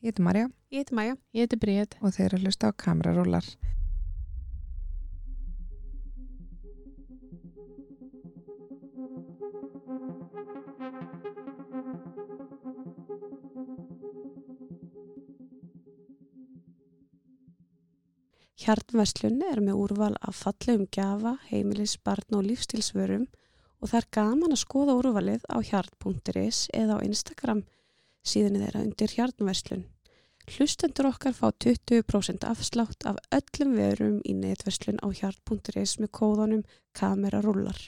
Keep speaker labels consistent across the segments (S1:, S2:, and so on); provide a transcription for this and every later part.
S1: Ég heiti Marja
S2: Ég heiti Maja.
S3: Ég heiti Bríð.
S1: og þeir eru að hlusta á kamerarúlar.
S2: Hjarnverslun er með úrval af fallegum gjafa, heimilis, barn og lífstilsvörum og það er gaman að skoða úrvalið á hjart.is eða á Instagram síðan þeirra undir hjarnverslun. Hlustendur okkar fá 20% afslátt af öllum verum í netverslun á hjart.is með kóðanum kamerarúlar.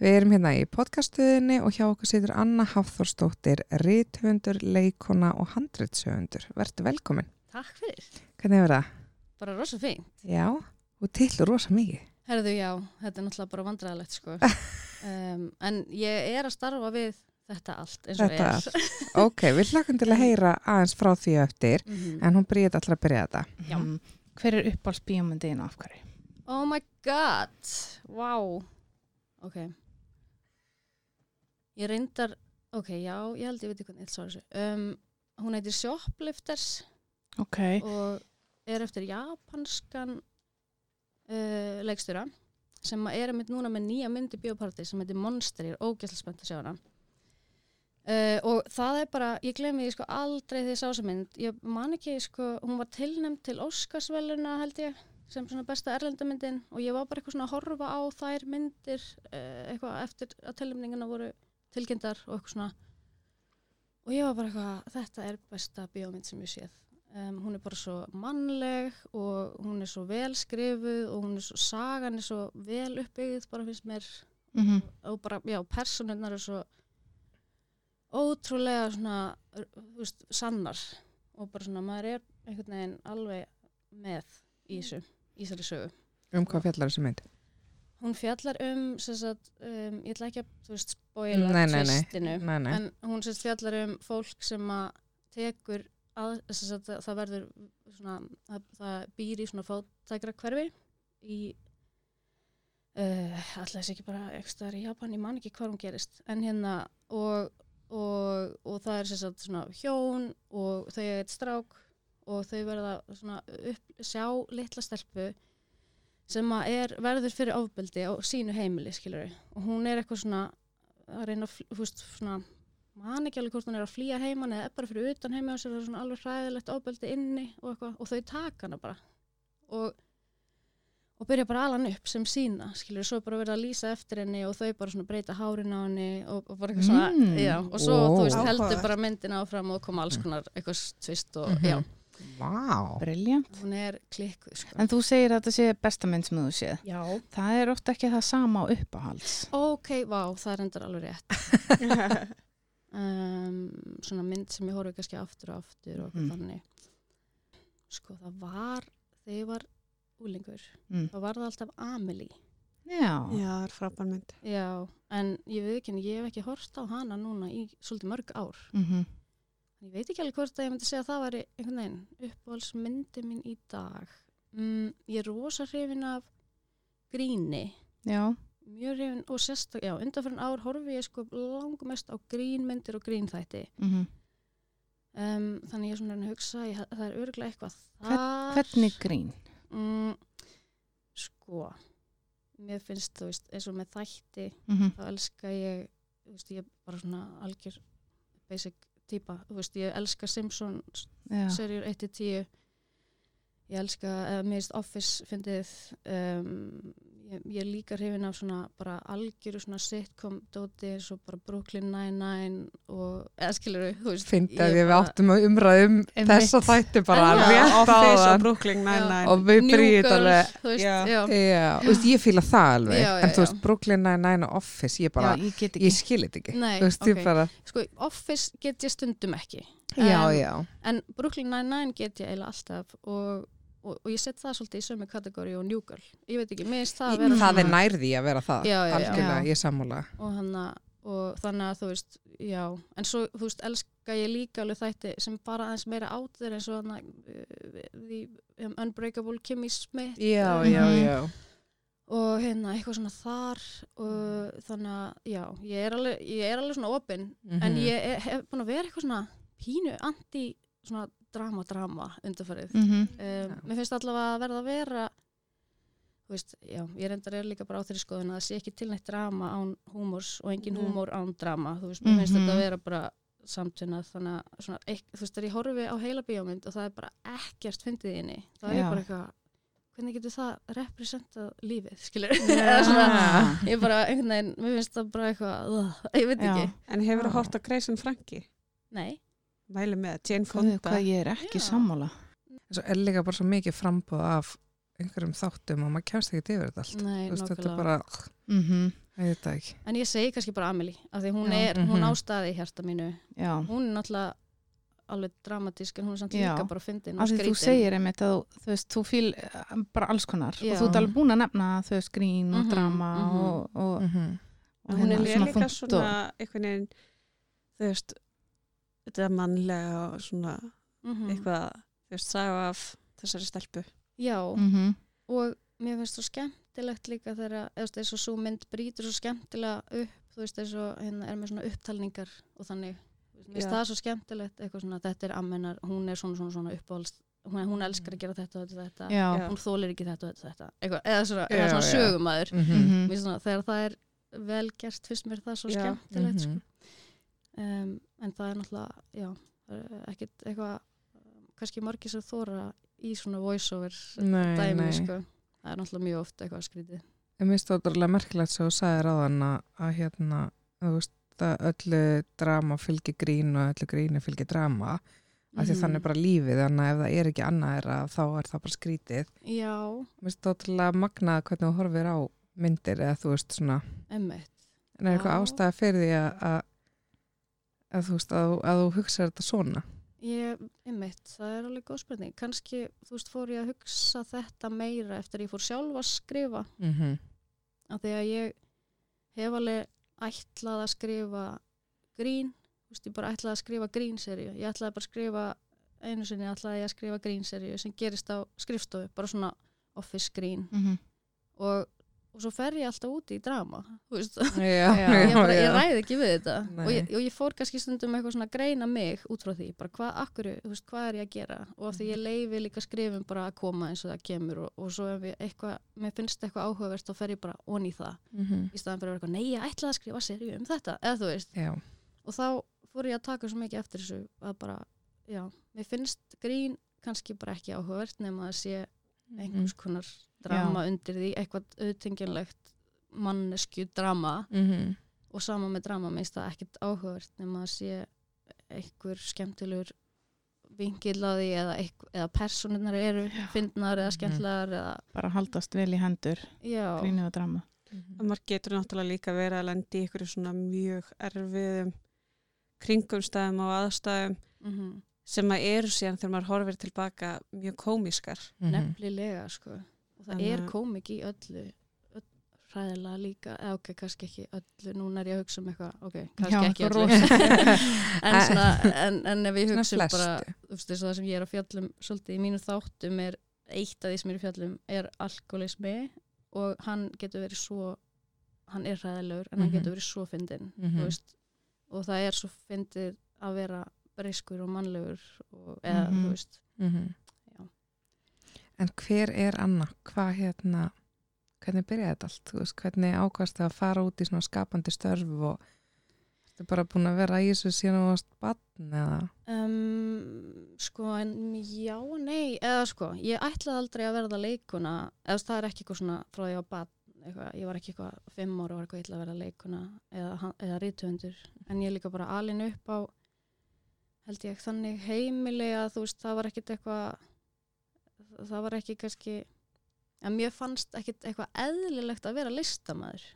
S1: Við erum hérna í podcastuðinni og hjá okkur situr Anna Hafþórsdóttir, rithöfundur, leikona og handreitsöfundur. Verður velkomin.
S4: Takk fyrir,
S1: Hvernig er það?
S4: bara rosa fín.
S1: Já, og til rosa mikið.
S4: Herðu, já, þetta er náttúrulega bara vandræðilegt, sko. um, en ég er að starfa við þetta allt eins og
S1: Þetta
S4: er.
S1: allt. Ok, við hlakum til að heyra aðeins frá því eftir,
S4: Mhm.
S1: en hún bríði allar að byrja þetta.
S4: Já.
S3: Mm. Hver er uppáhaldsbíómyndin af hverju?
S4: Oh my god, wow. Ok. Ég reyndar, ok, já, ég held ég veit ekki hvernig að. Um, hún heitir Shoplifters
S3: Ok.
S4: og er eftir japanskan uh, leikstjóra sem er einmitt núna með nýja myndi bioparti sem heitir Monster, ég er ógæslega spennt að sjá hana uh, og það er bara ég glemi því sko aldrei því sá sem mynd. Ég man ekki sko, hún var tilnæmt til Óskarsveluna held ég sem svona besta erlendamyndin. Og ég var bara eitthvað svona að horfa á þær myndir uh, eitthvað eftir að tilnæmninguna voru tilkynntar og eitthvað svona. Og ég var bara eitthvað, þetta er besta bíómynd sem ég séð. Um, hún er bara svo mannleg og hún er svo vel skrifuð og hún er svo, sagan er svo vel uppbyggð bara finnst mér.
S3: Mm
S4: og bara, já, personunnar er svo ótrúlega svona, veist, sannar og bara svona, maður er einhvern veginn alveg með í þessu, í þessari sögu.
S1: Um hvað fjallar þessi mynd?
S4: Hún fjallar um, sagt, um, ég ætla ekki að, þú veist, spoila tvistinu, en hún sagt fjallar um fólk sem að tekur að, sagt, það verður svona, það, það býr í svona fátækra hverfi í uh, alltaf þessi ekki bara ekki staðar í Japan, ég man ekki hvað hún gerist en hérna og, og, og það er sagt svona hjón og þau er eitt strák og þau verða svona upp, sjá litla stelpu sem að er verður fyrir ofbeldi á sínu heimili skilur og hún er eitthvað svona að reyna að, þú veist, svona man ekki alveg hvort hún er að flýja heiman eða bara fyrir utan heima og sér það er svona alveg hræðilegt ofbeldi inni og eitthvað og þau taka hana bara. Og, og byrja bara hann upp sem sína skilur, svo bara verið að lýsa eftir henni og þau bara svona breyta hárin á henni og, og bara eitthvað svona,
S3: Mm.
S4: já, og svo þú veist heldur bara myndin áfram og koma alls konar eitthvað tvist og
S1: Mhm.
S4: já,
S1: Vá.
S3: Briljant.
S4: hún er klikkuð sko.
S3: En þú segir að þetta sé besta mynd sem þú séð.
S4: já,
S3: Það er ofta ekki það sama á uppáhalds.
S4: ok, vá, það er endur alveg rétt um, svona mynd sem ég horfi kannski aftur og aftur og mm. þannig sko það var þegar ég var úlingur
S3: Mm.
S4: þá var það alltaf Amelie
S3: Já.
S2: Já, það er frábær mynd.
S4: já, en ég veit ekki, ég hef ekki horft á hana núna í svolítið mörg ár
S3: Mm
S4: ég veit ekki alveg hvort að ég myndi segja að það væri einhvern veginn uppáhaldsmyndi mín í dag mm, ég er rosa hrifin af gríni
S3: Já.
S4: mjög hrifin og sérstak, já, undanfærin ár horfi ég sko langmest á grínmyndir og grínþætti
S3: Mm
S4: um, þannig ég er svona að hugsa ég, það er örgulega eitthvað
S3: Hvern-
S4: þar
S3: Hvernig grín?
S4: Mm, sko mér finnst þú veist eins og með þætti
S3: Mm
S4: þá elska ég þú veist ég er bara svona algjör basic típa, þú veist ég elska Simpsons
S3: Já.
S4: serjur 1-10 ég elska, eða mér finnst Office fyndið um, ég, ég er líka hrifin af svona bara algjöru svona sitcom dóti eins og bara Brooklyn Nine-Nine og eða skilur þú veist
S1: Fyndi að við áttum að umræðum þessa þætti bara rétt á það og við bríðum alveg
S4: þú veist,
S2: Já.
S4: já.
S1: Já, þú veist, ég fíla það alveg.
S4: Já, já,
S1: en þú
S4: já.
S1: veist, Brooklyn Nine-Nine og Office ég bara,
S3: Já, ég
S1: ég skil þetta ekki.
S4: Nei,
S1: þú veist,
S4: ok.
S1: ég bara,
S4: sko Office get ég stundum ekki.
S1: Já,
S4: Um,
S1: já.
S4: en Brooklyn Nine-Nine get ég eiginlega alltaf og, og, og ég set það svolítið í sömu kategóri og Girl. Ég veit ekki, mér finnst það að vera
S1: það er nærði að vera það.
S4: Já, já,
S1: algjörlega,
S3: Já.
S1: ég sammála.
S4: Og, hana, og þannig að þú veist já, en svo þú veist elska ég líka alveg þætti sem bara aðeins meira át þeir eins og hana uh, the um, Unbreakable Kimmy Smith.
S1: Já,
S4: og,
S1: já,
S3: Mhm.
S1: já.
S4: Og hérna eitthvað svona þar. Og þannig að já, ég er alveg, ég er alveg svona opinn en
S1: Mhm.
S4: ég er, hef búin að vera eitthvað svona pínu anti svona drama, drama undarfarið
S3: Mhm.
S4: um, mér finnst allavega að verða að vera þú veist, já, ég reyndar er líka bara á þeirri skoðun að það sé ekki til neitt drama án húmors og engin
S2: Nei.
S4: húmor án drama þú veist, mér finnst
S3: Mhm.
S4: þetta að vera bara samtvinnað þannig að svona, eik, þú veist, þegar ég horfi á heila bíómynd og það er bara ekkert fyndið inni, þá er
S3: Já.
S4: ég bara eitthvað hvernig getur það representað lífið, skilur eða svona, ég bara einhvern veginn, mér finnst það bara eitthvað uh, ég veit
S3: Já.
S4: ekki,
S2: En hefur þú
S3: Já.
S2: hort á Grayson Frankie?
S4: nei
S2: Mæli með, Jane
S3: Hvað,
S2: Fonda.
S3: hvað ég er ekki
S4: Já.
S3: sammála.
S1: Svo er líka bara svo mikið frambúð af einhverjum þáttum og maður kemst ekki yfir þetta allt.
S4: nei,
S1: Þú veist, þetta
S4: nákvæmlega
S1: er bara,
S3: Mm
S1: ég veit það ekki.
S4: en ég segi kannski bara Amelie, af því hún
S3: Já.
S4: er, hún
S1: Mhm.
S4: ástaði í hjarta mínu
S3: Já.
S4: hún er náttúrulega alveg dramatísk en hún er samt
S3: Já.
S4: líka bara fyndin og
S3: Af því þú
S4: skrítin
S3: segir einmitt að þú- þú veist, þú fíl eh, bara alls konar
S4: Já.
S3: og þú ert alveg búin að nefna þau veist grín og
S4: Mhm,
S3: drama
S4: mhm.
S3: og, og,
S1: Mm
S3: og
S2: Hún er
S3: hérna
S2: líka
S3: þungt
S2: svona einhvern veginn, þú veist, þetta er mannlega og svona
S4: Mhm.
S2: eitthvað, þú veist, saga af þessari stelpu.
S4: já,
S3: mm
S4: og mér finnst svo skemmtilegt líka þegar, eða eins og svo mynd brýtur svo skemmtilega upp þú veist, eins og hérna er með svona upptalningar og þannig, mér finnst það svo skemmtilegt eitthvað svona, þetta er ammennar, hún er svona svona svona uppáhalds, hún, hún elskar að gera þetta og þetta, þetta,
S3: Já.
S4: Hún þólir ekki þetta og þetta, þetta eitthvað, eða svona,
S1: Já,
S4: eða svona sögumæður
S3: Mhm.
S4: Finnst svona, þegar það er vel gert finnst mér það svo
S2: Já.
S4: skemmtilegt
S1: Mhm.
S4: sko. Um, en það er náttúrulega já, er ekkit eitthvað kannski margir sem þóra í svona voiceover dæmi sko. það er náttúrulega mjög oft eitthvað skrítið
S1: Ég minnst ótrúlega merkilegt sem þú sagðir á þann að, hérna, þú veist, að öllu drama fylgir grín og öllu grínu fylgir drama. Af því
S4: Mhm.
S1: þannig er bara lífið, þannig að ef það er ekki annað er að þá er það bara skrítið.
S4: já,
S1: Mér finnst það ótrúlega magnað hvernig þú horfir á myndir eða þú veist svona,
S4: emmitt
S1: en er eitthvað ástæða fyrir því að, að, að þú veist, að, að þú hugsa þetta svona.
S4: ég, emmitt, það er alveg góð spurning kannski, þú veist, fór ég að hugsa þetta meira eftir ég fór sjálf að skrifa
S1: Mm -hmm.
S4: af því að ég hef alveg ætlað að skrifa grín, þú veist, ég bara ætlaði að skrifa grínserju, ég ætlaði bara að skrifa einu sinni ætlaði ég að skrifa grínserju sem gerist á skrifstofu, bara svona office grín
S3: Mhm.
S4: og, og svo fer ég alltaf úti í drama þú veist,
S1: Já,
S4: ég, bara, ég ræði ekki við þetta. Og ég, og ég fór kannski stundum eitthvað svona að greina mig út frá því, bara hvað, akkur, þú veist, hvað er ég að gera? Og af því
S1: Mhm.
S4: ég leifi líka skrifum bara að koma eins og það kemur og, og svo ef ég eitthvað, mér finnst eitthvað áhugavert þá fer ég bara onni í það.
S1: Mhm.
S4: í staðan fyrir að vera eitthvað, nei, ég ætlaði að skrifa serju um þetta, eða þú veist,
S1: Já,
S4: og þá fór ég að taka svo mikið eftir þessu að bara, já, mér finnst grín kannski bara ekki áhugavert nema að sé einhvers konar drama undir því, eitthvað auðtengjanlegt mannesku drama.
S1: Mhm.
S4: og sama með drama minnst það ekkert áhugavert nema að sé einhver skemmtilegur vingil á því eða, eða personunar eru fyndnar eða
S1: Mhm.
S4: skemmtlegar eða,
S3: bara haldast vel í hendur
S4: já,
S3: grínu og drama.
S2: Og maður getur náttúrulega líka verið að lendi í ykkur svona mjög erfiðum kringumstæðum og aðstæðum
S4: mm
S2: sem að eru síðan þegar maður horfir tilbaka mjög komiskar.
S1: Mhm.
S4: nefnilega sko og það
S2: Þannig
S4: er komik í öllu öll, hræðilega líka, eða ok, kannski ekki öllu, núna er ég að hugsa um eitthvað ok, kannski
S3: Já,
S4: ekki öllu en, svona, en, en ef ég hugsa um bara þú veist, þess að það sem ég er að fjallum svolítið í mínu þáttum er eitt af því sem ég er að fjallum er alkoholismi og hann getur verið svo hann er hræðilegur en hann
S1: Mhm.
S4: getur verið svo fyndinn
S1: Mhm.
S4: þú veist, og það er svo fyndið að vera breyskur og mannlegur og, eða
S3: Mhm.
S4: þú veist
S1: Mhm.
S4: Já.
S1: En hver er Anna? Hvað hérna, hvernig byrjaði þetta allt? Veist, hvernig ákvæmst það að fara út í svona skapandi störf og ertu bara búin að vera í þessu síðan og varst bann eða?
S4: Um, sko, en já, nei, eða sko, ég ætlaði aldrei að verða leikuna, eða það er ekki eitthvað svona frá því að barn, eitthvað, ég var ekki eitthvað fimm ára og var eitthvað illa að verða leikuna eða, eða rítuhundur, en ég er líka bara alin upp á, held ég, þannig heimili að þú veist, það var ekkit eitthvað, það var ekki kannski, en mér fannst ekkit eitthvað eðlilegt að vera listamæður,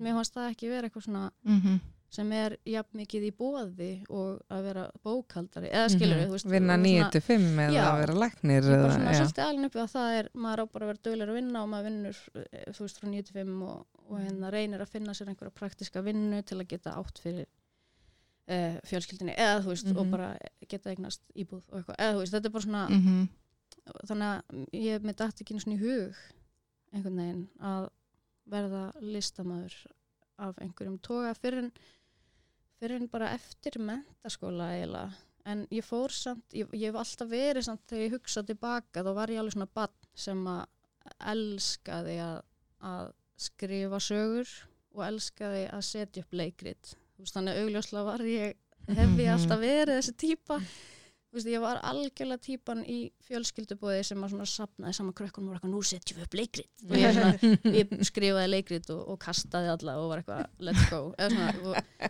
S4: mér fannst það ekki vera eitthvað svona,
S3: mm
S4: sem er jafn mikið í bóði og að vera bókaldari eða skilur við, þú veist.
S1: Vinna
S4: og
S1: 9
S4: svona-
S1: til 5 eða að vera læknir
S4: bara
S1: eða,
S4: svona svolítið alveg uppi að það er maður á bara að vera duglegur að vinna og maður vinnur eh, þú veist frá 9 til 5 og, og hérna reynir að finna sér einhverja praktiska vinnu til að geta átt fyrir uh, fjölskyldinni eða þú veist og
S1: Mhm.
S4: bara geta eignast íbúð og eitthvað eða þú veist þetta er bara svona
S3: -hmm.
S4: þannig að ég með dætt ekki í hug einhvern veginn að verða listamaður af einhverjum toga fyrir en, bara eftir mentaskóla eiginlega en ég fór samt, ég, ég hef alltaf verið samt þegar ég hugsa tilbaka þá var ég alveg svona bann sem að elskaði að, að skrifa sögur og elskaði að setja upp leikrit veist, þannig að augljóslega var ég hef ég alltaf verið þessi típa Þú veist, ég var algjörlega típan í fjölskyldubóði sem að svona sapnaði saman krökkunum og var eitthvað, nú setjum við upp leikrit. Og ég, svona, ég skrifaði leikrit og, og kastaði alla og var eitthvað, let's go. Svona, og,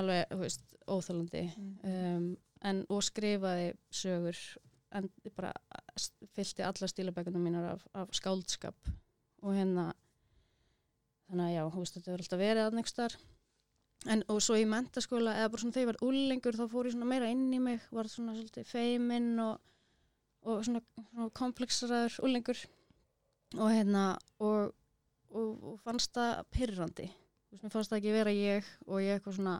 S4: alveg, veist, óþálandi um, en, og skrifaði sögur en bara fylgti alla stílabækuna mínar af, af skáldskap. Og hérna þannig að já, veist, þetta hefur alltaf verið aðnægst þar en og svo í mentaskóla eða bara svona þegar ég var úlengur þá fór ég svona meira inn í mig var svona svolítið feiminn og, og svona, svona komplexraður úlengur og hérna og, og, og fannst það pyrrandi þú veist, mér fannst það ekki vera ég og ég eitthvað svona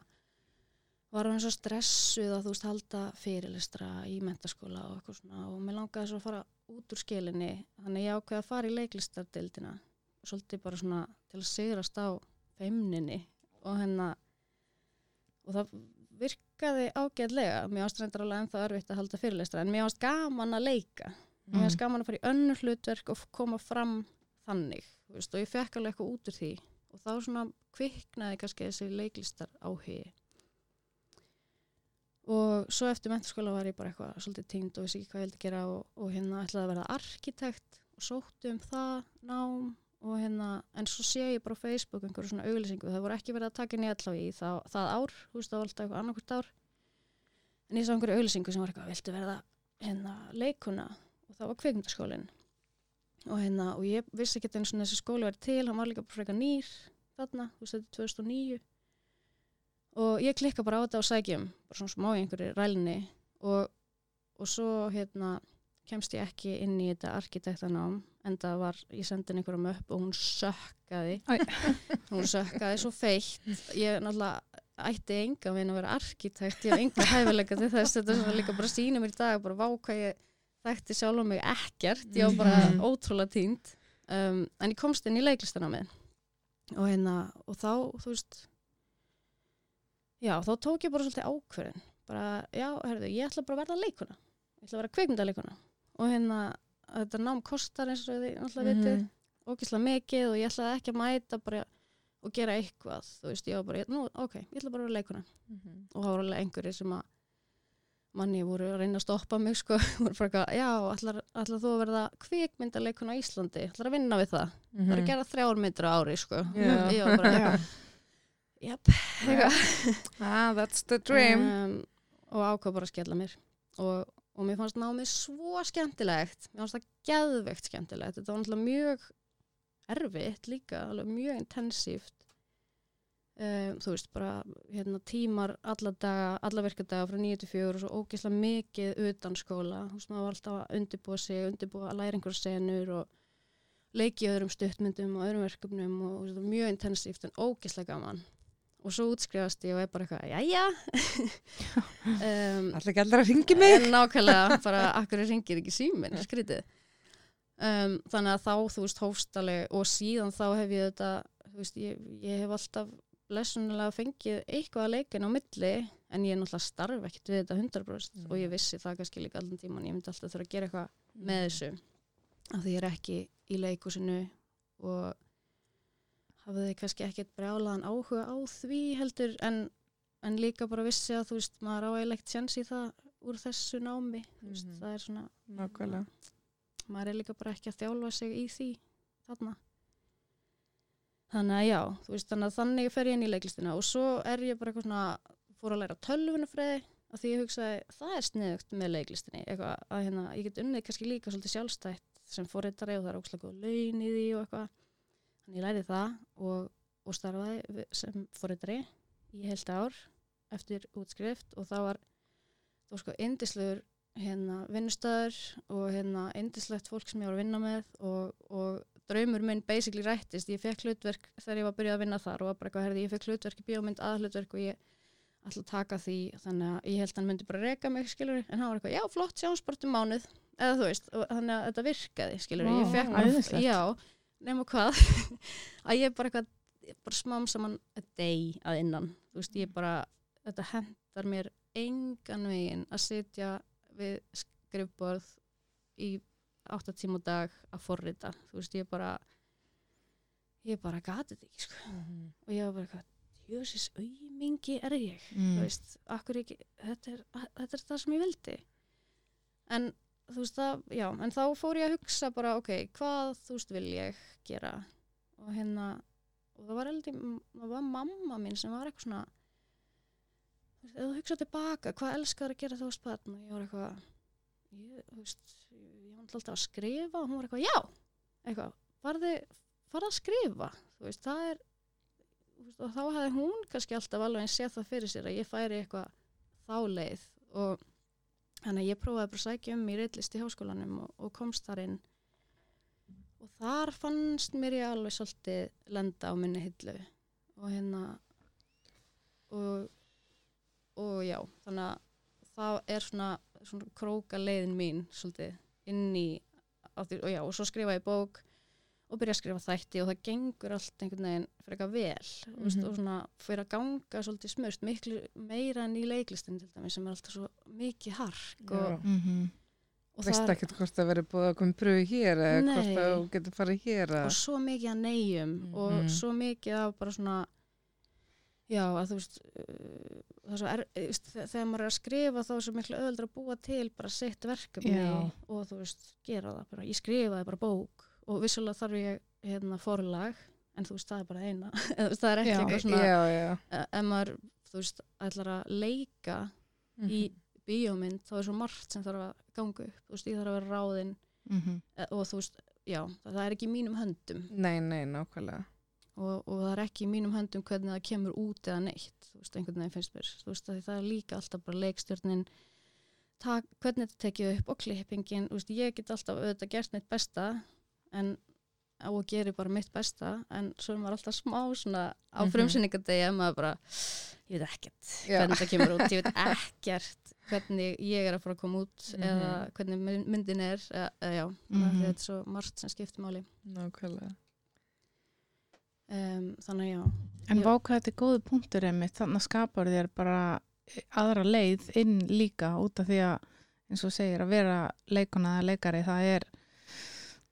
S4: var hann svo stressuð að þú veist halda fyrirlistra í mentaskóla og eitthvað svona. Og mér langaði svo að fara út úr skilinni þannig ég ákveði að fara í leiklistardildina svolítið bara svona til að sigrast á feimninni og hérna og það virkaði ágæðlega mér ást reyndar alveg ennþá erfitt að halda fyrirlestra en mér ást gaman að leika. Mér ást gaman að fara í önnur hlutverk og koma fram þannig veist, og ég fekk alveg eitthvað út úr því. Og þá svona kviknaði kannski þessi leiklistar áhugi og svo eftir menturskóla var ég bara eitthvað svolítið tínd og vissi ekki hvað ég vildi gera og, og hérna ætlaði að verða arkitekt og sótti um það nám og hérna, en svo sé ég bara á Facebook einhverju svona auglýsingu, það voru ekki verið að taka nýja allavega í það, það ár, þú veist það var alltaf eitthvað annarkvært ár. En ég sá einhverju auglýsingu sem var eitthvað, viltu verða hérna leikuna og það var kvikmyndaskólin og hérna, og ég vissi ekki eins og þessi skóli verið til, hann var líka bara frekar nýr þarna, þú veist þetta er 2009 og ég klikka bara á þetta og sækjum, bara svona smá í einhverju rælni og, og svo hérna kemst ég ekki inn í þetta arkitektanám en það var, ég sendi henni einhverjum upp og hún sökkaði. Hún sökkaði svo feitt. Ég náttúrulega ætti enga veginn að vera arkitekt, ég hef enga hæfileika til þess. Þetta svona líka bara sína mér í dag bara váka ég þekkti sjálf um mig ekkert. Ég var bara
S1: Mhm.
S4: ótrúlega tínt um, en ég komst inn í leiklistanami og hérna og þá, þú veist já, þá tók ég bara svolítið ákverðin bara, já, herðu, ég ætla bara að verða leikuna ég ætla að vera kveikmyndaleikuna og hérna, þetta nám kostar eins og þið náttúrulega
S1: Mhm.
S4: vitið. Ógislega mikið og ég ætlaði ekki að mæta bara og gera eitthvað, þú veist, ég var bara nú, ok, ég ætla bara að vera leikuna
S1: Mhm.
S4: og það voru alveg einhverjir sem að manni voru að reyna að stoppa mig sko, voru bara eitthvað, já, ætlar, ætlar þú að verða kvikmyndaleikuna á Íslandi? Ætlar að vinna við það, það er að gera þrjár myndir á ári sko,
S1: Já.
S4: ég var bara
S2: Já.
S4: jöp, eitthvað
S1: ah, that's the dream.
S4: Um, og ákvað bara að skella mér. Og, og mér fannst námið svo skemmtilegt. Mér fannst það geðveikt skemmtilegt. Þetta var náttúrulega mjög erfitt líka, mjög intensíft. Um, þú veist bara hérna, tímar alla daga alla virkadaga frá 9-4 og svo ógeðslega mikið utan skóla. Þú veist maður var alltaf að undirbúa sig undirbúa að læra einhverja senur og leiki öðrum stuttmyndum og öðrum verkefnum og, og mjög intensíft en ógeðslega gaman og svo útskrifast ég og er bara eitthvað, jæja. Um,
S1: Allir ekki allir að ringi mig.
S4: en nákvæmlega bara akkur ringir ekki símin, skrítið. Um, þannig að þá þú veist hófstalleg og síðan þá hef ég þetta veist, ég, ég hef alltaf lesunulega fengið eitthvað að leikin á milli en ég er náttúrulega starf ekkert við þetta 100% og ég vissi það kannski líka allan tíman ég myndi alltaf þurfa að gera eitthvað með þessu af því ég er ekki í leikusinu og hafði kannski ekkert brjálaðan áhuga á því heldur en, en líka bara vissi að þú veist maður á eilegt sjans í það úr þessu námi þú veist,
S1: Mhm.
S4: það er svona
S1: Nákvæmlega.
S4: maður er líka bara ekki að þjálfa sig í því þarna þannig að já, þú veist þannig að þannig fer ég inn í leiklistina og svo er ég bara eitthvað svona fór að læra tölvunafræði af því ég hugsaði, það er sniðugt með leiklistinni eitthvað að hérna, ég get unnið kannski líka svolítið sjálfstætt sem fóriðtari og það er ókslega góð laun í því og eitthvað ég læri það og, og starfaði sem fóriðtari í heilt ár eftir útskrift og það var það var sko indislegur hérna vinnustöður og hérna indislegt fólk sem ég var að vinna með og, og draumur minn basically rættist, ég fekk hlutverk þegar ég var að byrja að vinna þar og var bara eitthvað herði, ég fekk hlutverk í bíómynd aðhlutverk og ég ætla að taka því þannig að ég held að hann myndi bara reka mig skilur, en hann var eitthvað, já flott, sjáum bara um mánuð. Eða þú veist, og þannig að þetta virkaði skilur,
S2: Vá,
S4: ég fekk já nema hvað, að ég bara eitthvað bara smám saman a day að innan, þú veist, ég bara þetta hendar mér engan veginn að sitja við skrifborð í 8 tíma á dag að forrita. Þú veist, ég bara ég bara gati þetta ekki sko. og ég var bara eitthvað jössis aumingi er ég.
S3: Mm.
S4: þú veist, akkur ekki þetta er, þetta er það sem ég vildi. En þú veist það, já en þá fór ég að hugsa bara, ok hvað þú veist vil ég gera? Og hérna og það var, eldi, það var mamma mín sem var eitthvað svona þú veist, þú hugsa tilbaka, hvað elskar að gera þá spatn og ég var eitthvað ég, þú veist, ég var alltaf að skrifa og hún var eitthvað, já eitthvað, farði, farði að skrifa þú veist, það er þú veist, og þá hefði hún kannski alltaf alveg séð það fyrir sér að ég færi eitthvað þá leið og þannig að ég prófaði bara að sækja um í reitlist í háskólanum og, og komst þar inn. Og þar fannst mér ég alveg svolítið lenda á minni hillu. Og hérna og, og já þannig að það er svona, svona króka leiðin mín svolítið inn í því, og já, og svo skrifa ég bók og byrja að skrifa þætti og það gengur allt einhvern veginn fyrir eitthvað vel mm
S1: Mhm.
S4: -hmm. og svona fyrir að ganga svolítið smurst miklu meira en í leiklistin til dæmis sem er alltaf svo mikið hark og,
S3: Mhm.
S4: og,
S1: veist
S4: það-
S1: ekkert hvort það verið búið að koma pröfu hér eða hvort
S4: Nei.
S1: það þú getur farið hér
S4: og
S1: að...
S4: svo mikið að neyjum og
S1: Mhm.
S4: svo mikið af bara svona já að þú veist uh, það er er, veist, þe- þegar maður er að skrifa þá er svo miklu öðuldur að búa til bara sitt verkefni
S3: Já.
S4: og þú veist gera það bara, ég skrifaði bara bók og vissulega þarf ég hérna forlag en þú veist það er bara eina það er ekki
S3: Já.
S4: eitthvað svona
S1: Já, já.
S4: ef maður þú veist ætlar að leika í bíómynd þá er svo margt sem þarf að ganga upp þú veist ég þarf að vera ráðinn
S3: Mhm.
S4: eh, og þú veist já það, er ekki í mínum höndum
S1: Nei, nei, nákvæmlega.
S4: og, og það er ekki í mínum höndum hvernig það kemur út eða neitt þú veist, einhvern veginn finnst mér þú veist, að það er líka alltaf bara leikstjórnin hvernig þetta tekið upp og klippingin, þú veist, ég get alltaf auðvitað gert mitt besta en og gerir bara mitt besta en svo er maður alltaf smá svona á
S1: Mhm.
S4: frumsynningadegi að maður bara ég veit ekkert
S1: Já.
S4: hvernig það kemur út ég veit ekkert hvernig ég er að fara að koma út
S1: Mhm.
S4: eða hvernig mynd- myndin er eða, eða já, mm
S3: Mhm.
S4: þetta er svo margt sem skiptir máli
S1: Nákvæmlega.
S4: um, þannig já
S3: En
S4: Já.
S3: váka þetta er góðu punktur einmitt, þannig að skapar þér bara aðra leið inn líka út af því að eins og segir að vera leikona eða leikari það er,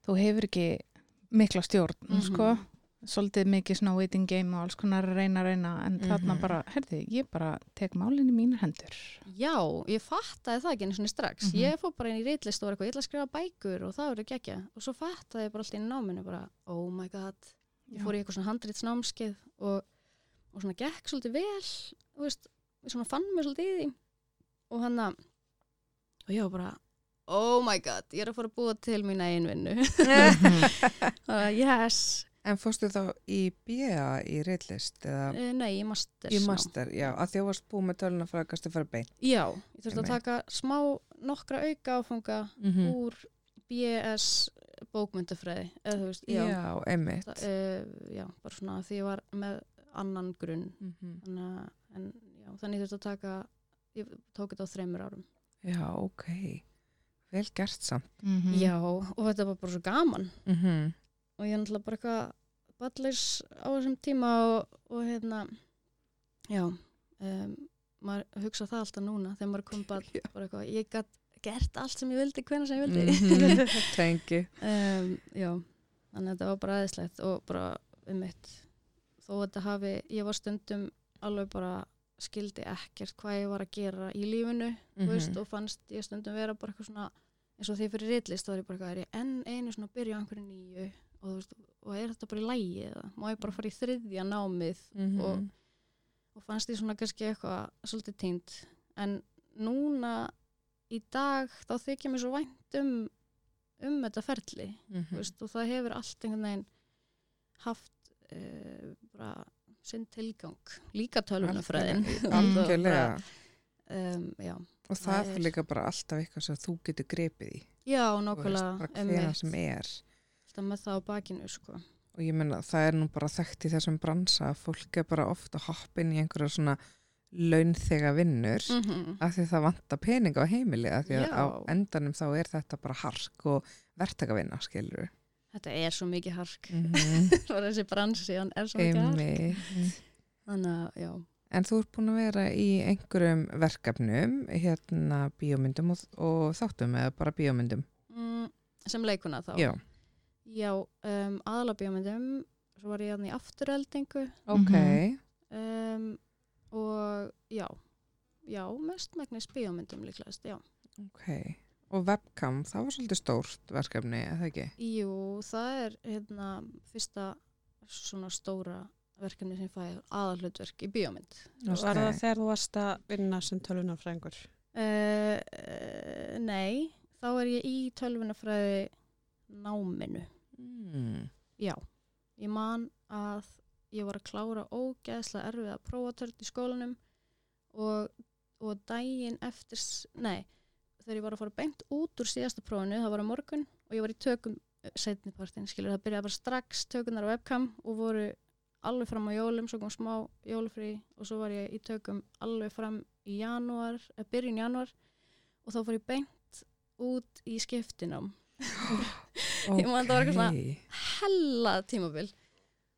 S3: þú hefur ekki mikla stjórn,
S4: Mhm.
S3: sko svolítið mikið svona waiting game og alls konar reyna reyna en þarna
S1: Mhm.
S3: bara, herði, ég bara tek málinn í mínu hendur.
S4: Já, ég fattaði það ekki einu svona strax.
S3: Mhm.
S4: Ég fór bara inn í reitlist og var eitthvað, ég ætla að skrifa bækur og það verður gegja. Og svo fattaði ég bara alltaf inn í náminu bara, oh my god. Ég fór í eitthvað svona handritsnámskeið og, og svona gekk svolítið vel, þú veist, svona fann mér svolítið í því. Og hann að, og ég var bara, oh my god, ég er að fara að búa til mína einvinnu. uh, yes,
S1: En fórstu þá í BA í reitlist eða
S4: uh, nei, í masters.
S1: í master, já, að því að varst búið með töluna fyrir að gastu fara beint.
S4: Já, ég þurfti að taka smá nokkra auka áfanga
S1: Mm
S4: úr BS bókmyndafræði eða þú veist, já,
S1: Já, einmitt.
S4: það, uh, já bara svona því ég var með annan grunn
S1: Mhm.
S4: þannig að en, já, þannig ég þurfti að taka ég tók þetta á þreymur árum
S1: Já, ok. Vel gert samt.
S3: Mhm.
S4: já, og þetta var bara svo gaman
S1: Mm -hmm.
S4: og ég er náttúrulega bara eitthvað ballis á þessum tíma og, og hérna já um, maður hugsa það alltaf núna þegar maður komið bara,
S1: Já.
S4: bara eitthvað ég gætt gert allt sem ég vildi, hvenær sem ég vildi
S1: Mhm. Tengi.
S4: um, já, þannig að þetta var bara aðeinslegt og bara um mitt þó að þetta hafi, ég var stundum alveg bara skildi ekkert hvað ég var að gera í lífinu þú veist,
S1: Mhm.
S4: og fannst ég stundum vera bara eitthvað svona eins og því fyrir ritlist þá er ég bara eitthvað, er enn einu svona að byrja á einhverju nýju og, veist, og er þetta bara í lægi eða má ég bara fara í þriðja námið
S1: Mhm.
S4: og, og fannst ég svona kannski eitthvað svolítið týnd en núna í dag þá þykja mér svo vænt um um þetta ferli
S1: Mhm.
S4: þú veist, og það hefur allt einhvern veginn haft uh, bara sinn tilgang líka tölvunafræðin
S1: Algjörlega.
S4: um,
S1: Og það
S4: Það
S1: er líka bara alltaf eitthvað sem þú getur grepið í.
S4: já einmitt.
S1: hvena sem er.
S4: alltaf með það á bakinu sko.
S1: Og ég menna, það er nú bara þekkt í þessum bransa að fólk er bara ofta inn í einhverja svona launþega vinnur
S4: mm -hmm.
S1: af því það vantar pening á heimili af því að
S4: Já.
S1: á endanum þá er þetta bara hark og verktakavinna, skilur
S4: þetta er svo mikið hark
S1: mm -hmm.
S4: og þessi bransi hann er svo mikið hark þannig að já
S1: En þú ert búin að vera í einhverjum verkefnum, hérna bíómyndum og, og þáttum eða bara bíómyndum.
S4: mm, sem leikuna þá
S1: Já,
S4: Já, um, aðalabíómyndum svo var ég hann í afturöldingu
S1: ok.
S4: um, og já já, mest megnis bíómyndum líklegast, já
S1: Ok. Og webcam, það var svolítið stórt verkefni, eða ekki?
S4: Jú, það er hérna fyrsta svona stóra verkefni sem ég fæ aðalhlutverk í bíómynd
S2: Var það þegar þú varst að vinna sem tölvunarfræðingur?
S4: uh, uh, Nei, þá er ég í tölvunafræði náminu
S1: Mm.
S4: Já, ég man að ég var að klára ógeðslega erfið að prófatörn í skólanum og, og daginn eftir, nei, þegar ég var að fara beint út úr síðasta prófinu, það var að morgun og ég var í tökum setnipartin, skilur, það byrjaði bara strax tökunar á webcam og voru alveg fram á jólum, svo kom smá jólufrí og svo var ég í tökum alveg fram í janúar, eða byrjun janúar og þá fór ég beint út í skiptinám. Ég man þetta var eitthvað svona- hella tímabil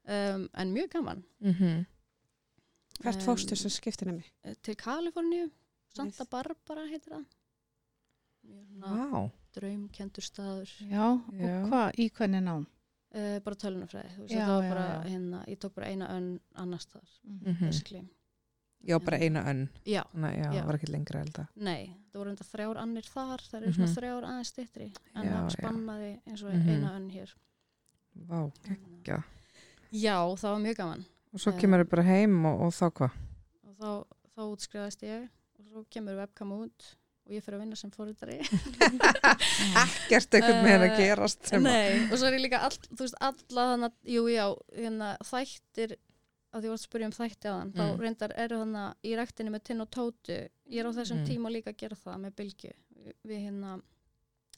S4: um, en mjög gaman.
S1: Mhm.
S2: Hvert
S4: Em,
S2: fórstu sem skiptinemi?
S4: Eh, til Kaliforníu Santa Barbara heitir það
S1: Vá.
S4: draumkendur staður
S3: Já,
S1: Já.
S3: og hvað, í hvernig nám?
S4: uh, bara tölunafræði þú veist,
S3: Já,
S4: það var
S3: já,
S4: bara
S3: já.
S4: hérna ég tók bara eina önn annars staðar
S1: Mhm.
S4: basically.
S1: Já, bara eina önn.
S4: já,
S1: já,
S4: Já.
S1: það var ekki lengra
S4: nei, það voru enda þrjár annir þar það eru svona
S1: Mhm.
S4: þrjár aðeins styttri en
S1: Já,
S4: það
S1: já.
S4: spannaði eins og
S1: Mhm.
S4: eina önn hér
S1: Vá, geggjað.
S4: já, það var mjög gaman
S1: Og svo
S4: Eh.
S1: kemur þau bara heim og, og þá hvað?
S4: og þá, þá útskrifaðist ég og svo kemur webcam út og ég fyrir að vinna sem fórhundari
S1: Ekkert einhvern veginn að
S4: Eh,
S1: gerast að...
S4: Nei, og svo er ég líka all, þú veist, alla þannig, jú, já, hérna, þættir, að því var að spyrja um þætti á þann,
S1: Mm.
S4: þá reyndar eru þannig í rektinni með tinn og tótu, ég er á þessum
S1: Mm.
S4: tíma líka að gera það með bylgju, við, við hérna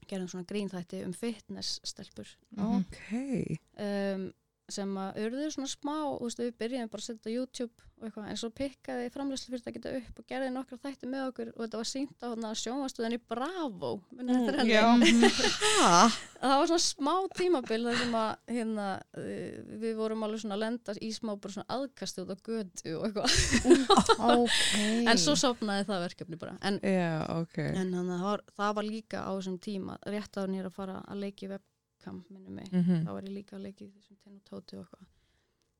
S4: gerum svona grínþætti um fitness stelpur
S3: Mhm.
S1: Ok.
S4: um, sem að urðu svona smá, þú veist, við byrjum bara að setja á YouTube og eitthvað, en svo pikkaði framleyslu fyrir að geta upp og gerði nokkra þætti með okkur og þetta var sínt á sjónvastuðinni Bravo,
S2: Mm,
S4: er.
S1: Hæ?
S4: það var svona smá tímabil þar sem að hérna, uh, við vorum alveg svona að lenda í smá bara svona aðkasti út á götu og eitthvað
S3: Ok.
S4: en svo sopnaði það verkefni bara en,
S1: Já, ok.
S4: en að það var, það var líka á þessum tíma rétt á nýra að fara að leiki webcam minni mig,
S1: Mhm.
S4: þá var ég líka að leiki þessum tinn og tóti og eitthvað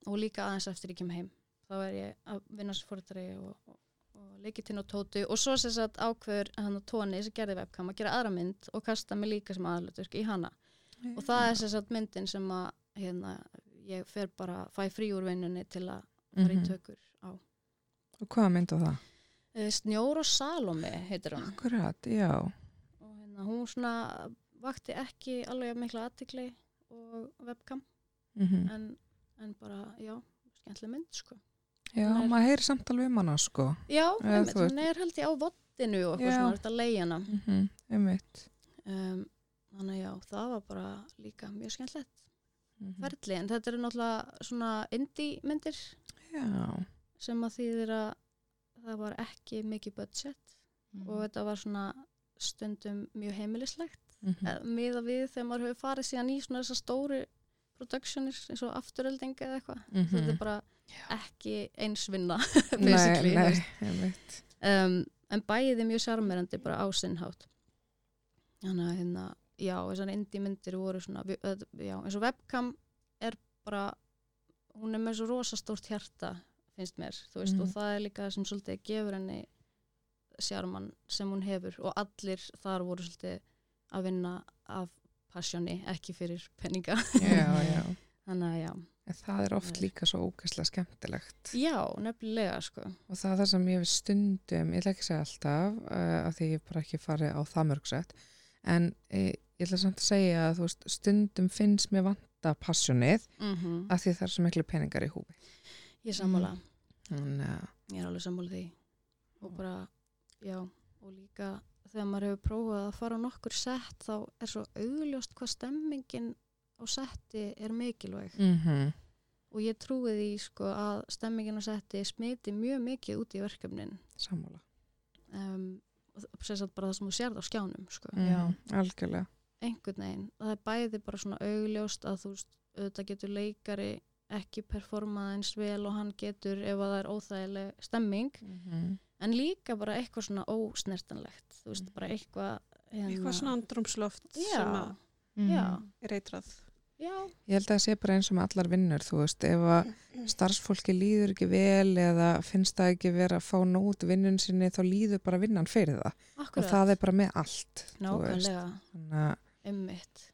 S4: og líka aðeins eftir ég kem heim þá er ég að vinna sem fórhættari og, og, og leiki tinn og tóti og svo sem sagt ákveður hann og tóni sem gerði webcam að gera aðra mynd og kasta mig líka sem aðalutverk í hana og það er sem sagt myndin sem að hérna, ég fer bara fæ frí úr vinnunni til að fara í
S1: Mhm.
S4: tökur á
S1: Og hvað mynd á það?
S4: Eh, Snjór og Salome heitir hún
S1: Akkurat, já.
S4: og hérna, hún svona vakti ekki alveg mikla aðtikli og webcam
S1: Mm
S4: en, en bara, já, skemmtileg mynd sko.
S1: Já,
S4: er-
S1: maður heyri samtal um hana, sko.
S4: já,
S1: þú veist-
S4: hún er held ég á vottinu og eitthvað svona, þetta leiðina
S1: Mm -hmm.
S4: Um, þannig að já, það var bara líka mjög skemmtilegt
S1: Mm
S4: ferli, en þetta eru náttúrulega svona indie myndir
S1: Já.
S4: sem að þýðir að það var ekki mikið budget
S3: Mhm.
S4: og þetta var svona stundum mjög heimilislegt
S1: Mm
S4: mm. miða við þegar maður hefur farið síðan í svona þessar stóru productionir eins og afturölding eða eitthvað. Þetta er bara ekki eins vinna basically,
S1: Nei, nei,
S4: um, en bæði mjög sjarmerandi bara á sinnhátt þannig að hérna já, þessar indie myndir voru svona já, eins og webcam er bara hún er með svo rosastórt hjarta finnst mér, þú veist,
S1: Mhm.
S4: og það er líka það sem svolítið gefur henni sjarman sem hún hefur og allir þar voru svolítið að vinna af passjóni, ekki fyrir peninga.
S1: Já, já.
S4: þannig að já,
S1: En það er oft líka svo ógeðslega skemmtilegt.
S4: já, nefnilega sko.
S1: Og það er það sem ég við stundum, ég ætla ekki að segja alltaf, uh, af því ég hef bara ekki farið á það mörgsett, en e, ég ætla samt að segja að veist, stundum finnst mér vanta passjónið
S4: mm
S1: af því það er svo miklu peningar í húfi.
S4: ég er sammála.
S1: Að,
S4: ég er alveg sammála því. Og bara, já, og líka þegar maður hefur prófað að fara á nokkur sett þá er svo augljóst hvað stemmingin á setti er mikilvæg
S1: mm
S4: og ég trúi því sko að stemmingin á setti smiti mjög mikið út í verkefnin
S1: sammála.
S4: um, og sem sagt bara það sem þú sérð á skjánum sko.
S3: Já.
S1: Mhm, Algjörlega.
S4: einhvern veginn, það er bæði bara svona augljóst að þú veist, auðvitað getur leikari ekki performað eins vel og hann getur ef að það er óþægileg stemming
S1: Mhm.
S4: En líka bara eitthvað svona ósnertanlegt þú veist, bara eitthvað hérna,
S2: Eitthvað svona andrumsloft
S4: já,
S2: sem að
S4: já,
S2: er eitrað.
S4: já,
S1: Ég held að það sé bara eins og með allar vinnur, þú veist, ef að starfsfólki líður ekki vel eða finnst það ekki vera að fá nót vinnun sinni þá líður bara vinnan fyrir það
S4: akkurat
S1: og það er bara með allt.
S4: nákvæmlega, einmitt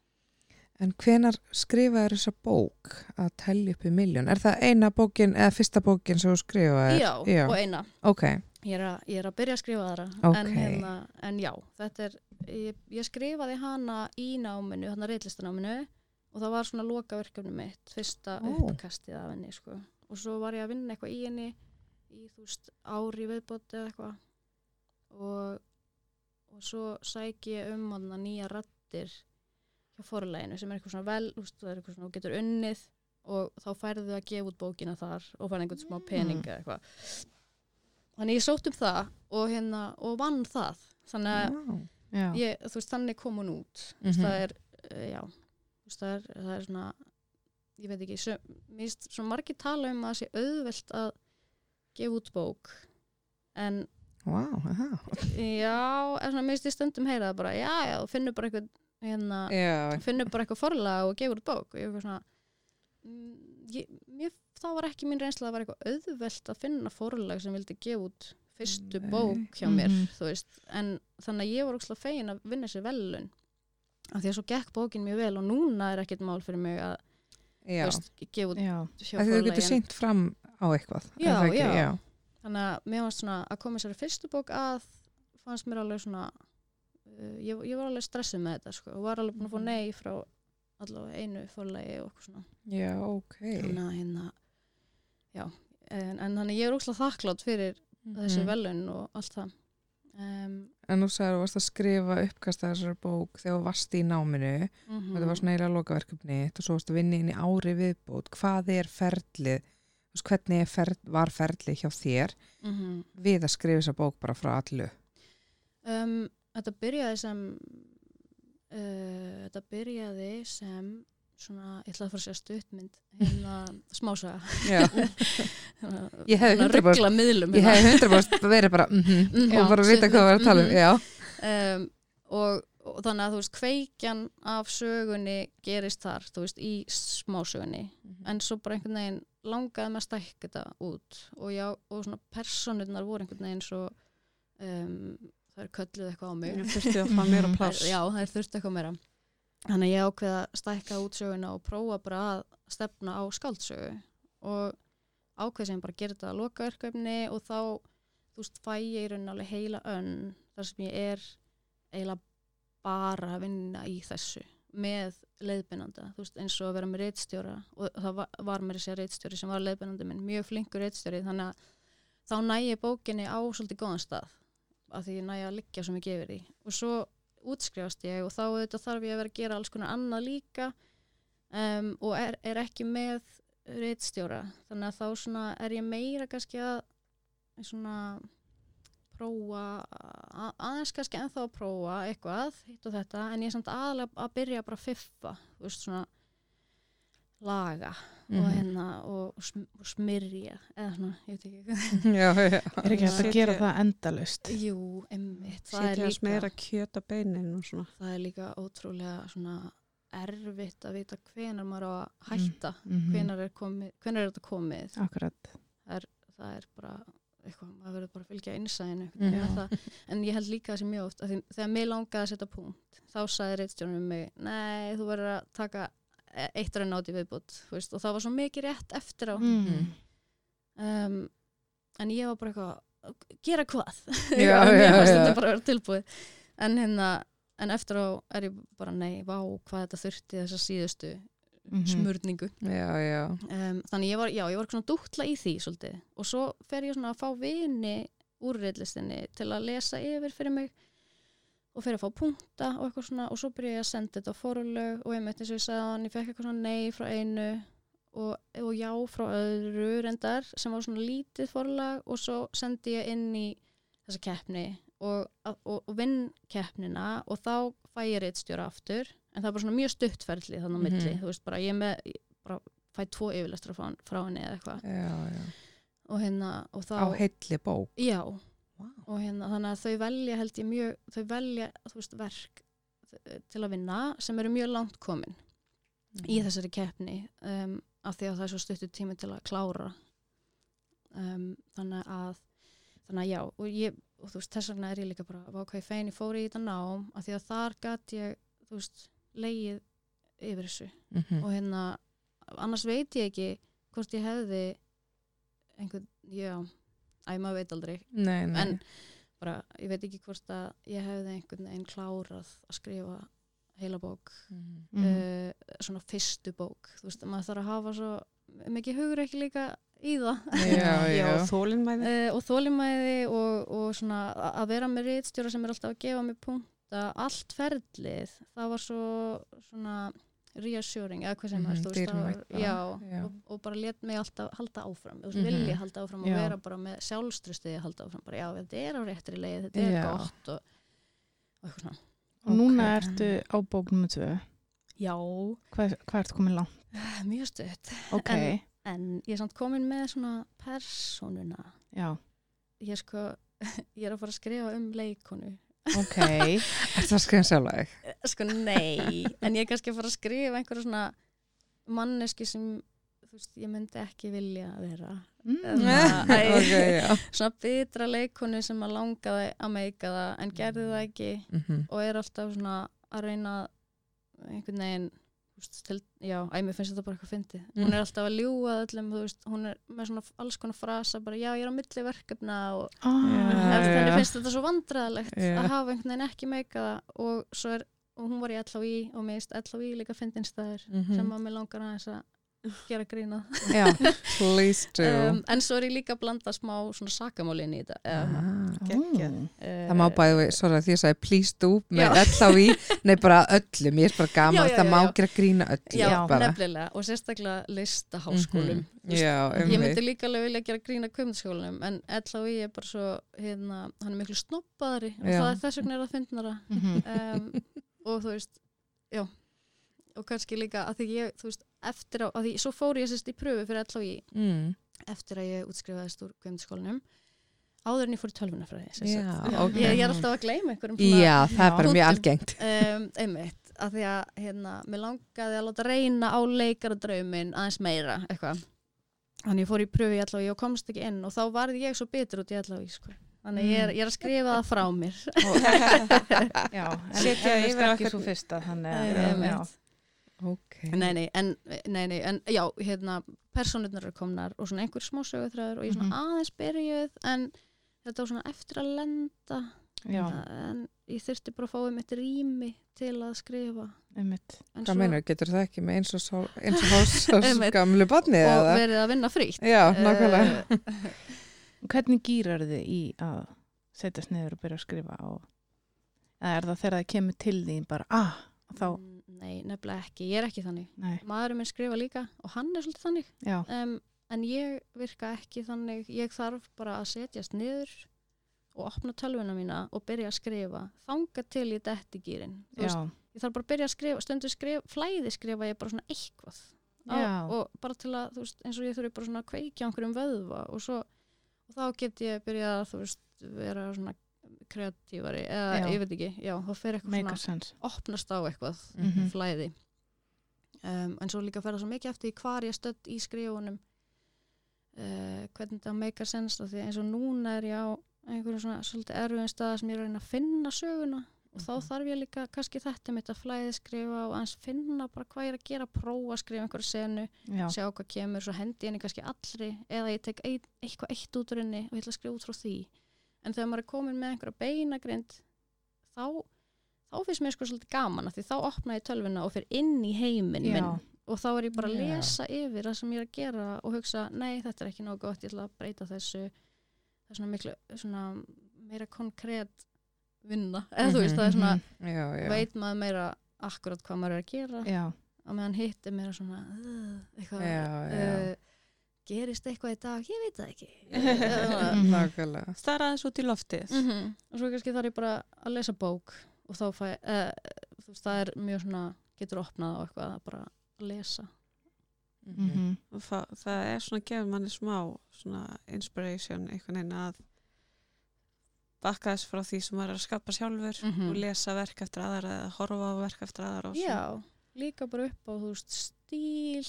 S1: En hvenar skrifaður þessa bók að tellja upp í miljón? Er það eina bókin eða fyrsta bókin sem þú skrifaður?
S4: já,
S1: já.
S4: og eina
S1: Ok,
S4: ég er, að, ég er að byrja að skrifa aðra
S1: Ok.
S4: en, hérna, en já, þetta er ég, ég skrifaði hana í náminu þarna reitlistanáminu og það var svona lokaverkefni mitt, fyrsta
S1: Ó.
S4: uppkastið af henni sko. og svo var ég að vinna eitthvað í henni í þú veist ári viðbót eða eitthvað og, og svo sæki ég um hana nýja rattir hjá forleginu sem er eitthvað svona vel, það er eitthvað svona þú getur unnið og þá færðu að gefa út bókina þar og færðu einhvern smá pening eða eitthvað þannig ég sótt um það og, hérna, og vann það þannig að
S1: wow.
S3: Já.
S4: ég, veist, þannig kom hún út mm
S1: Mhm.
S4: það er, uh, já það er, það er svona ég veit ekki, svo, margir tala um að það sé auðvelt að gefa út bók en
S1: wow,
S4: já, en svona, mér stundum heyra það bara, já, já, þú finnur bara eitthvað hérna,
S1: Já,
S4: finnur bara eitthvað forlag og gefur út bók og ég er svona mm, ég, mér, það var ekki mín reynsla að það var eitthvað auðvelt að finna forlag sem vildi gefa út fyrstu
S1: Nei.
S4: bók hjá mér
S3: Mhm.
S4: þú veist, en þannig að ég var ókslega fegin að vinna sér velun af því að svo gekk bókin mjög vel og núna er ekkert mál fyrir mig að
S1: já.
S4: þú veist, gefa út
S3: Já.
S4: hjá
S1: Að þú getur
S4: forlagin
S1: sínt fram á eitthvað.
S4: Já,
S1: það ekki?
S4: já.
S1: já.
S4: þannig að mér fannst svona að koma sér fyrstu bók að fannst mér alveg svona uh, ég, ég var alveg stressuð með þetta sko, og var alveg búin að fá
S1: Mhm.
S4: nei frá allavega einu forlagi og eitthvað svona
S1: Já, ok.
S4: þannig að hérna já, en, en þannig ég er ókslega þakklátt fyrir þessi
S1: Mhm.
S4: velun og allt það um,
S1: En þú sagði að þú varst að skrifa uppkast að þessar bók þegar þú varst í náminu
S4: mm
S1: og þetta var svona eiginlega lokaverkefni og svo varst að vinna inn í ári viðbót. Hvað er ferlið? Hvernig er fer, var ferlið hjá þér
S4: mhm.
S1: við að skrifa þessa bók bara frá allu?
S4: um, þetta byrjaði sem uh, þetta byrjaði sem svona, ég ætlaði að fara að segja stuttmynd hérna smásaga
S1: Já, Ég 100%
S4: ruggla miðlum
S1: ég
S4: hérna.
S1: hef 100% verið bara mm
S4: Mhm.
S1: og bara að vita hvað það var að tala um. Já,
S4: um, og, og þannig að þú veist kveikjan af sögunni gerist þar, þú veist, í smásögunni. En svo bara einhvern veginn langaði með að stækka þetta út. Og já, og svona personurnar voru einhvern veginn svo um, það er kölluð eitthvað á mig.
S2: Ég þurfti að fá meira pláss.
S4: já, það er þurft eitthvað meira þannig að ég ákveða að stækka út söguna og prófa bara að stefna á skáldsögu og ákveð sem bara gera þetta að lokaverkefni og þá, þú veist, fæ ég í rauninni alveg heila önn þar sem ég er eiginlega bara að vinna í þessu með leiðbeinanda, þú veist, eins og að vera með reitstjóra og það var, var mér þessi reitstjóri sem var leiðbeinandi minn, mjög flinkur reitstjóri þannig að þá næ ég bókinni á svolítið góðan stað af því ég næ að liggja svo mikið yfir því. Og svo útskrifast ég og þá auðvitað þarf ég að vera að gera alls konar annað líka um, og er, er ekki með reitstjóra þannig að þá svona er ég meira kannski að svona prófa að, aðeins kannski ennþá að prófa eitthvað hitt og þetta en ég er samt aðalega að byrja bara að fiffa þú veist svona laga og
S1: Mhm.
S4: hérna og, og, sm og smyrja eða svona, ég veit ekki
S1: já, já.
S3: Er ekki hægt að gera það endalust?
S4: Jú, emmitt, það er það er líka ótrúlega svona erfitt að vita hvenar maður á að hætta
S3: Mhm.
S4: hvenar, er komið, hvenar er þetta komið
S3: Akkurat.
S4: það er bara eitthvað, maður verður bara að fylgja innsæðinu
S1: Mhm.
S4: en ég held líka þessi mjög oft þegar mig langaði að setja punkt þá sagði reitstjórnum um mig nei, þú verður að taka eitt raun áti viðbútt þú veist, og það var svo mikið rétt eftir á
S3: Mm.
S4: um, en ég var bara eitthvað gera hvað
S1: Já,
S4: fannst
S1: já.
S4: þetta bara að vera tilbúið en, hérna, en eftir á er ég bara nei, vá, hvað þetta þurfti þessa síðustu
S3: Mhm.
S4: smurningu
S1: já, já.
S4: um, þannig ég var, já, ég var svona dútla í því svolítið og svo fer ég svona að fá vini úr reillistinni til að lesa yfir fyrir mig og fer að fá punkta og eitthvað svona og svo byrja ég að senda þetta á forlög og ég meitt eins og ég sagði hann, ég fekk eitthvað svona nei frá einu og, og já frá öðru reyndar sem var svona lítið forlag og svo sendi ég inn í þessa keppni og, og, og vinn keppnina og þá fæ ég reitstjóra aftur en það er bara svona mjög stuttferðli þannig á milli,
S1: Mhm.
S4: þú veist bara ég með ég bara fæ tvo yfirlestra frá, frá henni eða eitthvað. Og hérna og þá
S1: á heilli bók.
S4: Já,
S1: wow.
S4: og hérna þannig að þau velja held ég mjög, þau velja veist verk eh, til að vinna sem eru mjög langt komin
S1: Mhm.
S4: í þessari keppni um, af því að það er svo stuttur tími til að klára um, þannig að þannig að já og, ég, og veist þess vegna er ég líka bara hvað ég fein ég fór í þetta nám af því að þar gat ég veist leið yfir þessu
S1: Mhm.
S4: og hérna annars veit ég ekki hvort ég hefði einhvern, já æ, maður veit aldrei
S1: nei, nei.
S4: en bara, ég veit ekki hvort að ég hefði einhvern veginn klárað að skrifa heila bók
S1: Mhm.
S3: Mhm.
S4: uh, svona fyrstu bók þú veist, maður þarf að hafa svo mikið hugur ekki líka í það
S1: já, já,
S2: Já, þólinmæði.
S4: uh, og þólimæði og, og svona að vera með rítstjóra sem er alltaf að gefa mig punkta allt ferlið, það var svo svona reassuring eða hvað sem þú veist, það var, já,
S1: já.
S4: Og, og bara let mig alltaf halda áfram, veist,
S1: Mhm.
S4: vilja halda áfram og
S3: Já.
S4: vera bara með sjálfstrustið að halda áfram, bara já, þetta er á réttri leið, þetta er gott og, og eitthvað svona.
S3: Og núna
S1: Ok.
S3: ertu á bók nummer tvö.
S4: Já,
S3: Hvað, hvað ertu komin langt?
S4: mjög stutt,
S3: Ok,
S4: En- en ég er samt komin með svona persónuna,
S3: já,
S4: ég er sko, ég er að fara að skrifa um leikonu
S3: ok.
S1: Ertu að skrifa sjálf þig?
S4: sko nei, en ég er kannski að fara að skrifa einhverja svona manneski sem veist, ég myndi ekki vilja vera
S3: Mm.
S4: Eða- Æ.
S1: ok, já
S4: svona bitra leikonu sem að langaði að meika það en gerði það ekki
S1: Mhm.
S4: og er alltaf svona að reyna einhvern veginn þú veist, til, já, æ, mér finnst þetta bara eitthvað fyndið
S1: Mm.
S4: hún er alltaf að ljúga öllum veist, hún er með svona alls konar frasa bara, já, ég er á milli verkefna og
S3: Ah,
S4: þenni
S1: já.
S4: finnst þetta svo vandræðalegt
S1: Já.
S4: að hafa einhvern veginn ekki meika það og svo er, og hún var í LHI og mér finnst LHI líka fyndinstæður
S1: Mhm.
S4: sem að mér langar aðeins að gera grína.
S3: Já,
S1: Please do.
S4: Um, en svo er ég líka að blanda smá svona sakamálin í þetta
S1: Ah.
S4: um,
S2: Geggjað.
S1: Það má bæði, sorry að því að ég sagði please do með öll á í, nei bara öllum ég er bara gaman,
S4: Já, já,
S1: það
S4: já,
S1: má gera grína öllu
S4: já, nefnilega og sérstaklega listaháskólum. Veist,
S1: Já,
S4: ég myndi líka alveg vilja gera grína kvömyndaskólanum en LHI er bara svo hérna, hann er miklu snoppaðari og það er þess vegna er það fyndnara.
S3: Mhm.
S4: um, og þú veist já og kannski líka að því ég, þú veist, eftir á að því, svo fór ég sérst í pröfu fyrir LHI
S1: mm.
S4: eftir að ég útskrifaðist úr kvömyndaskólanum áður en ég fór í tölvunafræði sem
S1: Já,
S4: sagt.
S1: ok.
S4: ég, ég er alltaf að gleyma einhverjum svona
S1: Já, það er bara mjög algengt
S4: um, einmitt, að því að hérna, mér langaði að láta reyna á leikaradraumin aðeins meira, eitthvað þannig ég fór í pröfu í LHI og komst ekki inn og þá varði ég svo bitur út í LHI sko. þannig ég er, ég er að skrifa það frá mér
S3: Já, en en
S2: yfir
S3: veist ekki svo fyrsta, þannig
S4: einmitt.
S3: já.
S1: Ok.
S4: Nei, nei, en, nei, nei, en já, hérna personurnar eru komnar og svona einhver smá sögutræður og ég er svona
S3: Mhm.
S4: aðeins byrjuð en þetta var svona eftir að lenda.
S3: Já,
S4: en ég þurfti bara að fá um eitt rými til að skrifa.
S3: Einmitt.
S4: en
S1: Hvað meinar, getur það ekki með eins og, sól, eins og hás gamlu barni
S4: og
S1: eða?
S4: verið að vinna frítt.
S1: Já, nákvæmlega.
S4: Eh,
S3: Hvernig gýrar þið í að setjast niður og byrja að skrifa og eða er það þegar það kemur til þín bara, ah, og þá,
S4: Mm, Nei, nefnilega ekki, ég er ekki þannig.
S3: Nei,
S4: Maðurinn minn skrifa líka og hann er svolítið þannig. Um, En ég virka ekki þannig. Ég þarf bara að setjast niður og opna tölvuna mína og byrja að skrifa Þanga til ég detti gýrin Ég þarf bara að byrja að skrifa, stundu skrifa flæði skrifa ég bara svona eitthvað. Á, og bara til að, þú veist, eins og ég þurfi bara svona að kveikja á einhverjum vöðva og svo og þá get ég byrjað að, þú veist, vera svona kreatífari eða
S3: Já.
S4: ég veit ekki, já, þá fer eitthvað
S3: make
S4: svona
S3: a sense.
S4: opnast á eitthvað
S3: Mhm.
S4: flæði um, en svo líka fer það svo mikið eftir hvar ég stödd í skrifunum uh, hvernig það meikar sens af því eins og núna er ég á einhverjum svona svolítið erfiðum stað sem ég er að reyna að finna söguna og þá
S1: Mhm.
S4: þarf ég líka kannski þetta mitt að flæði skrifa og aðeins finna bara hvað ég er að gera prófa að skrifa einhverju senu
S3: Já,
S4: sjá hvað kemur, svo hendi henni kannski allri eða ég tek eitthvað eitt út úr henni og ég ætla að skrifa út frá því en þegar maður er komin með einhverja beinagrind þá, þá finnst mér sko svolítið gaman því þá opna ég tölvuna og fer inn í heiminn
S3: Já.
S4: minn og þá er ég bara að
S1: Já.
S4: lesa yfir það sem ég er að gera og hugsa, nei þetta er ekki nóg gott ég ætla að breyta þessu það er svona miklu svona meira konkrétt vinna, eða þú veist það er svona
S3: Mhm.
S1: Já, já
S4: veit maður meira akkurat hvað maður er að gera
S3: já,
S4: og meðan hitt er meira svona uh, eitthvað
S1: Já, já.
S4: uh, gerist eitthvað í dag, ég veit það ekki
S2: Stara aðeins út í loftið.
S4: mm og svo kannski þarf ég bara að lesa bók og þá fæ þú veist, það er mjög svona getur opnað á eitthvað að bara lesa
S3: Mhm.
S2: og það, það er svona gefur manni smá svona inspiration einhvern veginn að bakka þess frá því sem maður er að skapa sjálfur
S4: Mhm.
S2: og lesa verk eftir aðra eða horfa á verk eftir svona.
S4: Já, líka bara upp á þú veist, stíl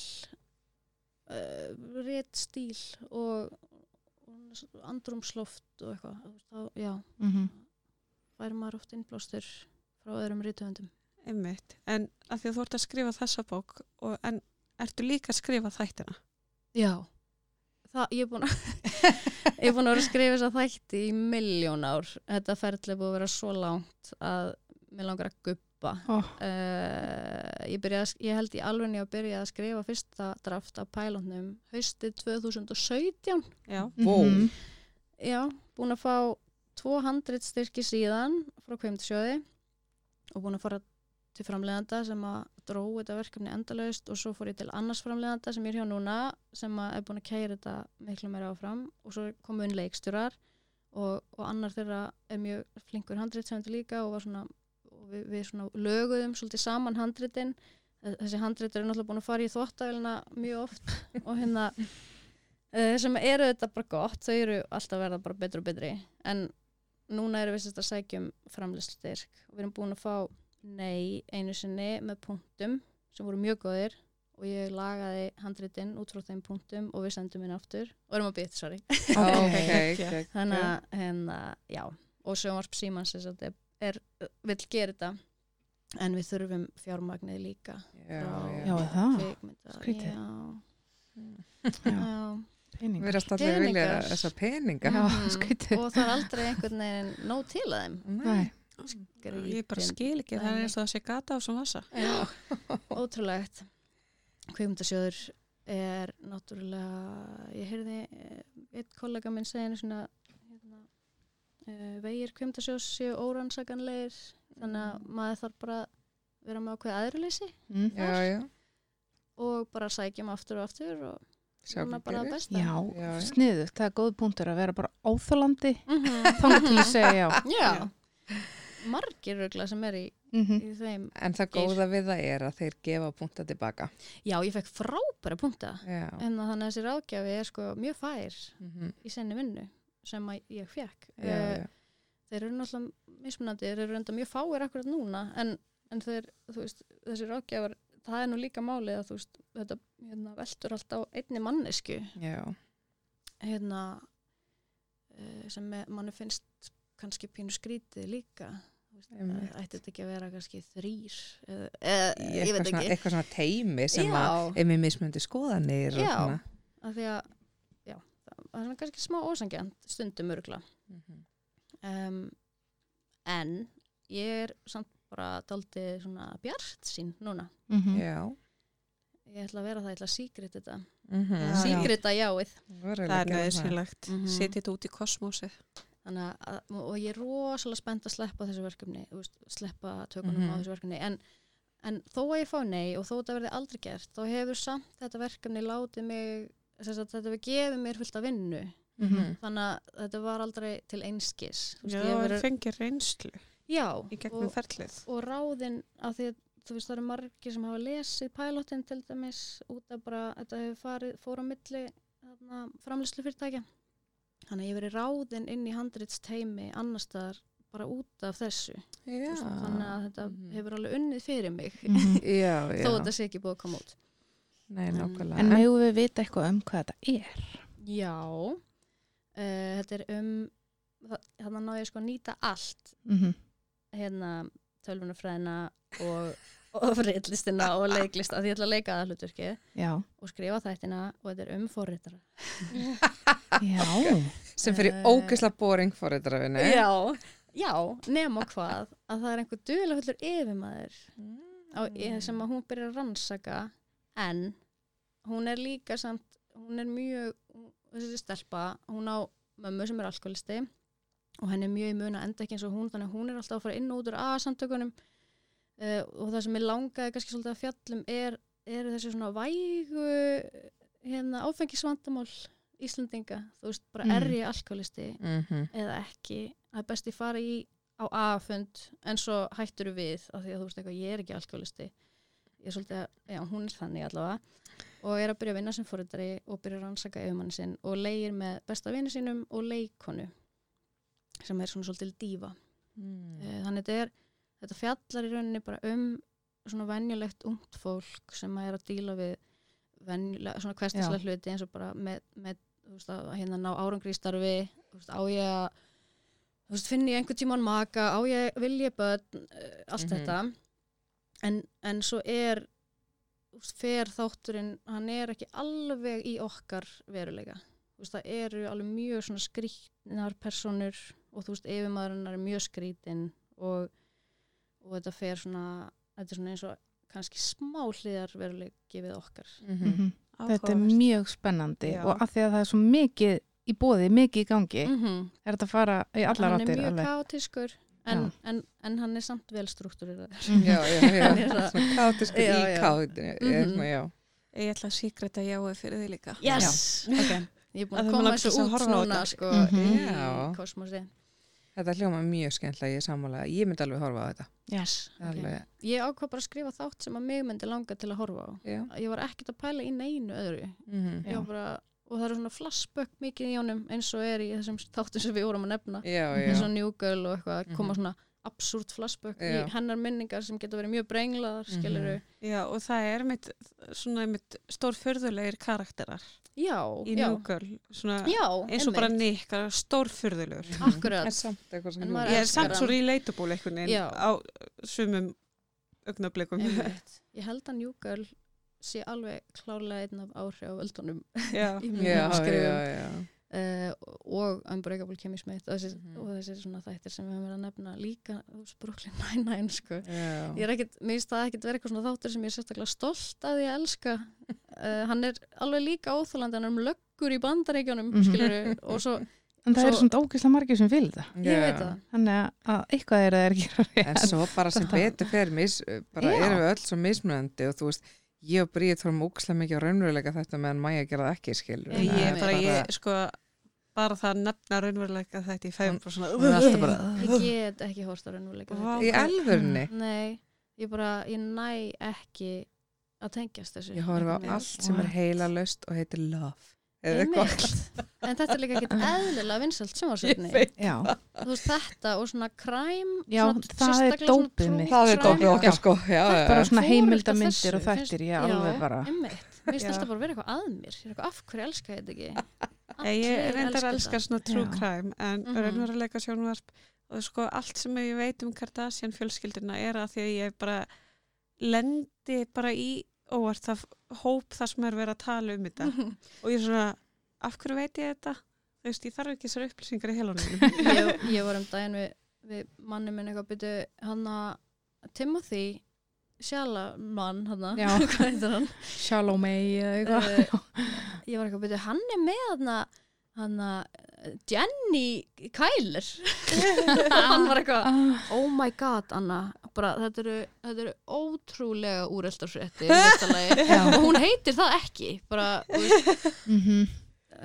S4: uh, rétt stíl og, og andrumsloft og eitthvað þá, já,
S3: Mhm.
S4: færi maður oft innblástur frá öðrum rítuðundum
S2: Einmitt. En að því að þú ert að skrifa þessa bók og, en ertu líka að skrifa þættina?
S4: Já Það, ég er búin að ég er búin að vera að skrifa þess að þætti í miljón ár þetta ferðlega búið að vera svo langt að mér langar að guppa
S3: Ó.
S4: uh, ég, byrjaði, að- ég held í alveg að byrja að skrifa fyrsta draft af pælónum haustið 2017
S2: Já.
S1: Vó.
S3: Mhm.
S4: já, búin að fá 200 styrki síðan frá kveimtisjóði og búin að fara til framleiðanda sem að dró þetta verkefni endalaust og svo fór ég til annars framleiðanda sem ég er hjá núna sem að er búin að keira þetta miklu meira áfram og svo komu inn leikstjórar og, og annar þeirra er mjög flinkur handritsefandi líka og var svona við, við löguðum svolítið saman handritin. Þessi handrit eru náttúrulega búin að fara í þvóttavélina mjög oft og hérna uh, sem eru þetta bara gott þau eru alltaf að verða bara betri og betri. En núna erum við sérst að sækjum framlýslstyrk og við erum búin að fá nei einu sinni með punktum sem voru mjög góðir og ég lagaði handritin út frá þeim punktum og við sendum inn aftur. Og erum að bytta, sorry.
S1: Ok, ok.
S4: þannig að hérna, já. Og sjónvarp Símans er, er, er, vill gera þetta en við þurfum fjármagnið líka
S1: Já,
S3: Já,
S1: já.
S3: það. Skrítið.
S1: Við erum allir að vilja þessa peninga.
S3: Já,
S4: Mhm. og það er aldrei einhvern veginn nóg til að þeim
S3: Nei.
S2: Ég bara skil ekki, það er eins og það sé gata á svona vasa.
S4: Já, ótrúlegt Kveimundasjóður er náttúrulega ég heyrði eh, einn kollega minn segja einu svona vegir Kveimundasjós séu órannsakanlegir þannig að maður þarf bara vera með ákveð aðrileysi
S3: Mm.
S1: Já, já.
S4: og bara sækjum aftur og aftur og svona bara að besta
S3: Já,
S1: Já, já.
S3: sniðugt. Það er góð punktur að vera bara óþólandi
S4: Mhm.
S3: þannig til að segja já.
S4: Já, margir rögla sem er í,
S3: Mhm.
S4: í þeim
S1: En það góða við það er að þeir gefa punta tilbaka.
S4: Já, ég fekk frábæra punkta
S1: Já.
S4: en þannig að þessi ráðgjafi er sko mjög fær
S1: Mhm.
S4: í senni vinnu sem að ég fekk
S1: Já,
S4: Eh,
S1: já.
S4: þeir eru náttúrulega mismunandi, þeir eru enda mjög fáir akkurat núna en, en þeir, veist, þessi ráðgjafar það er nú líka málið að veist þetta hérna, veltur allt á einni mannesku
S1: Já.
S4: hérna uh, sem manni finnst kannski pínu skrítið líka
S1: Einmitt.
S4: ætti þetta ekki að vera kannski þrýr eða,
S1: Eitthvað svona, eitthvað svona teimi sem að
S4: já,
S1: er með mismundi skoðanir
S4: Já. af því að það er kannski smá ósangjant stundum örgla
S1: Mhm.
S4: um, en ég er samt bara daldið svona bjart sín núna
S3: Mhm.
S1: Já.
S4: ég ætla að vera það, ég ætla að síkrita þetta
S1: Mhm.
S2: Já.
S4: síkrita jáið
S2: Það er nöðsynlegt.
S4: Mhm.
S2: Setja þetta út í kosmósið.
S4: Þannig að, og ég er rosalega spennt að sleppa þessu verkefni, þú veist, sleppa tökunum
S1: Mhm.
S4: á þessu verkefni, en, en þó að ég fá nei og þó að þetta verði aldrei gert, þá hefur samt þetta verkefni látið mig, þetta hefur gefið mér fullt af vinnu,
S1: Mhm.
S4: þannig að þetta var aldrei til einskis.
S2: Já, það
S4: verið-
S2: fengir reynslu
S4: já
S2: í gegnum
S4: og,
S2: ferlið.
S4: og ráðin af því að þú veist, það eru margir sem hafa lesið pælóttin til dæmis út af bara, þetta hefur farið, fór á milli framlýslu fyrirtækja. Þannig að ég verið ráðin inn í handritsteimi annar staðar bara út af þessu.
S1: Já.
S4: þannig að þetta
S1: Mhm.
S4: hefur alveg unnið fyrir mig
S3: Mhm.
S1: Já, já.
S4: þó þetta sé ekki búið að koma út.
S1: Nei,
S4: En-
S1: nákvæmlega.
S3: En megum við vita eitthvað um hvað þetta er?
S4: Já, uh, þetta er um, þannig náðu ég sko að nýta allt,
S3: Mhm.
S4: hérna tölvunarfræðina og, og friðlistina og leiklista, því ég ætla að leika það hlutverkið
S3: Já.
S4: og skrifa þættina og þetta er um forritara.
S3: Já.
S1: sem fyrir
S4: Eh,
S1: ógeðslega boring forriðrafinni.
S4: Já, já, nema hvað, að það er einhver duðlega fullur yfirmaður á,
S1: Mm.
S4: sem að hún byrjar að rannsaka en hún er líka samt, hún er mjög þessi stelpa, hún á mömmu sem er alkoholisti og henni er mjög í mun að enda ekki eins og hún þannig að hún er alltaf að fara inn og út úr A-samtökunum uh, og það sem ég langaði kannski svolítið að fjallum er, er þessi svona vægu hérna áfengisvandamál Íslendinga, þú veist, bara
S3: Mm.
S4: er ég alkoholisti
S1: Mhm.
S4: eða ekki, það er best að fara í á A-fund en svo hættur við af því að þú veist eitthvað, ég er ekki alkoholisti ég er svolítið að, já, hún er þannig allavega og er að byrja að vinna sem fóreldri og byrja að rannsaka yfirmann sinn og leigir með besta vini sínum og leikonu sem er svona svolítil dífa
S1: Mm.
S4: Eh, þannig þetta er þetta fjallar í rauninni bara um svona venjulegt ungt fólk sem er að díla við venjulega, svona hverstislega hluti eins og bara með, með þú veist, að hérna ná árangri í starfi þú veist, á ég að þú veist, finn ég einhvern tímann maka, á ég vil ég börn, eh, allt
S1: Mhm.
S4: þetta en, en svo er fer þátturinn hann er ekki alveg í okkar veruleika veist, það eru alveg mjög svona skrítnar personur og þú veist, yfirmaðurinnar er mjög skrítin og, og þetta fer svona þetta er svona eins og kannski smá hliðar veruleiki við okkar
S1: Mhm.
S3: Mhm. Þetta er mjög spennandi
S2: Já.
S3: og af því að það er svo mikið í bóði, mikið í gangi,
S4: -hmm.
S3: er þetta að fara í allar
S4: hann er
S3: áttir
S4: mjög
S3: alveg.
S4: kátiskur en,
S3: Já.
S4: en, en hann er samt vel struktúriraður
S3: Mhm.
S1: Já, já, já, svona kátiskur
S4: Já,
S1: í
S4: já.
S1: kátinu
S4: Mhm.
S1: já.
S2: Ég ætla að síkreta jáið fyrir því líka.
S4: yes, ok ég er búin
S2: Að
S4: koma þessu út núna
S2: þetta.
S4: sko,
S3: Mhm.
S4: í
S1: Já.
S4: kosmosi
S1: Þetta hljóma mjög skemmtilega, ég er sammála ég myndi alveg horfa á þetta
S3: Yes.
S1: Það
S4: Ok.
S1: alveg,
S4: ég ákvað bara að skrifa þátt sem að mig myndi langa til að horfa á
S1: já.
S4: ég var ekkert að pæla í neinu öðru
S1: Mhm.
S4: Ég var bara, og það eru svona flashback mikið í honum eins og er í þessum þáttum sem við vorum að nefna
S1: já,
S4: eins
S1: já.
S4: og New Girl og eitthvað,
S1: Mhm.
S4: koma svona absúrt flashback
S1: Já.
S4: í hennar minningar sem geta verið mjög brenglaðar,
S1: Mhm.
S4: skiluru
S2: Já, og það er mitt, svona mitt stórfurðulegir karakterar
S4: Já,
S2: í New Girl. Svona, eins og bara Nick, stórfurðulegur.
S4: Akkurat.
S1: En samt
S2: er samt svo relatable á sumum augnablikum.
S4: Ég held að New Girl sé alveg klárlega einn af áhrif á völdunum í
S1: já,
S4: skrifum
S1: já
S4: uh, og Unbreakable Kimmy Smith og þessi,
S1: Mhm.
S4: og þessi svona þættir sem við höfum verið að nefna líka Brooklyn Nine-Nine sko.
S1: Já.
S4: ég er ekkit, mér finnst það ekkit verið eitthvað svona þáttur sem ég er sérstaklega stolt að ég elska uh, hann er alveg líka óþólandi hann er um löggur í bandaríkjónum
S3: Mhm.
S4: skilur, og svo,
S3: En það
S4: Svo-
S3: eru svona ógeðslega margir sem vil það.
S4: ég
S1: Já.
S4: veit það
S3: Þannig að eitthvað er það er ekki
S1: En svo bara sem betur fer mis, bara
S3: Já.
S1: erum við öll svo mismunandi og þú veist, ég og Bríð þórum ókslega mikið á raunveruleika þetta meðan Maja gera það ekki skilur
S2: Ég, er bara, ég, sko, bara það að nefna raunveruleika þetta í fæðum
S4: ég get ekki hórt á raunveruleika
S2: Vá.
S1: í alvörni
S4: nei, ég bara, ég næ ekki að tengjast þessu.
S1: Ég horfa á allt sem er heila löst og heitir love.
S4: En þetta er líka ekkit eðlilega vinsalt veist þetta og svona crime
S3: Já,
S4: svona,
S3: það er dópið mitt.
S1: Það er dópið okkar sko. Já,
S3: bara svona heimildamindir og þættir, ég alveg bara.
S4: mér finnst þetta bara vera eitthvað að mér. Er af hverju elska ég þetta ekki?
S2: Ég, ég reyndar að
S4: elska
S2: svona true
S3: Já.
S2: crime en
S4: Mhm.
S2: raunveruleika sjónvarp og sko allt sem ég veit um Kardashian fjölskylduna er að því að ég bara lendi bara í óvart það hóp það sem er verið að tala um þetta og ég er svona, af hverju veit ég þetta? Þú veist, ég þarf ekki þessar upplýsingar í helunum
S4: ég, ég var um daginn við, við manni minn eitthvað byrju hann að Timothy Shalaman hann
S3: Já.
S4: hvað heitir hann
S3: Shalom eða eitthvað.
S4: uh, ég var eitthvað byrju hann er með hann að hann að Jenny Kyler hann var eitthvað oh my god Anna bara, þetta, eru, þetta eru ótrúlega úreldarsréttir og hún heitir það ekki bara, veist,
S3: mhm.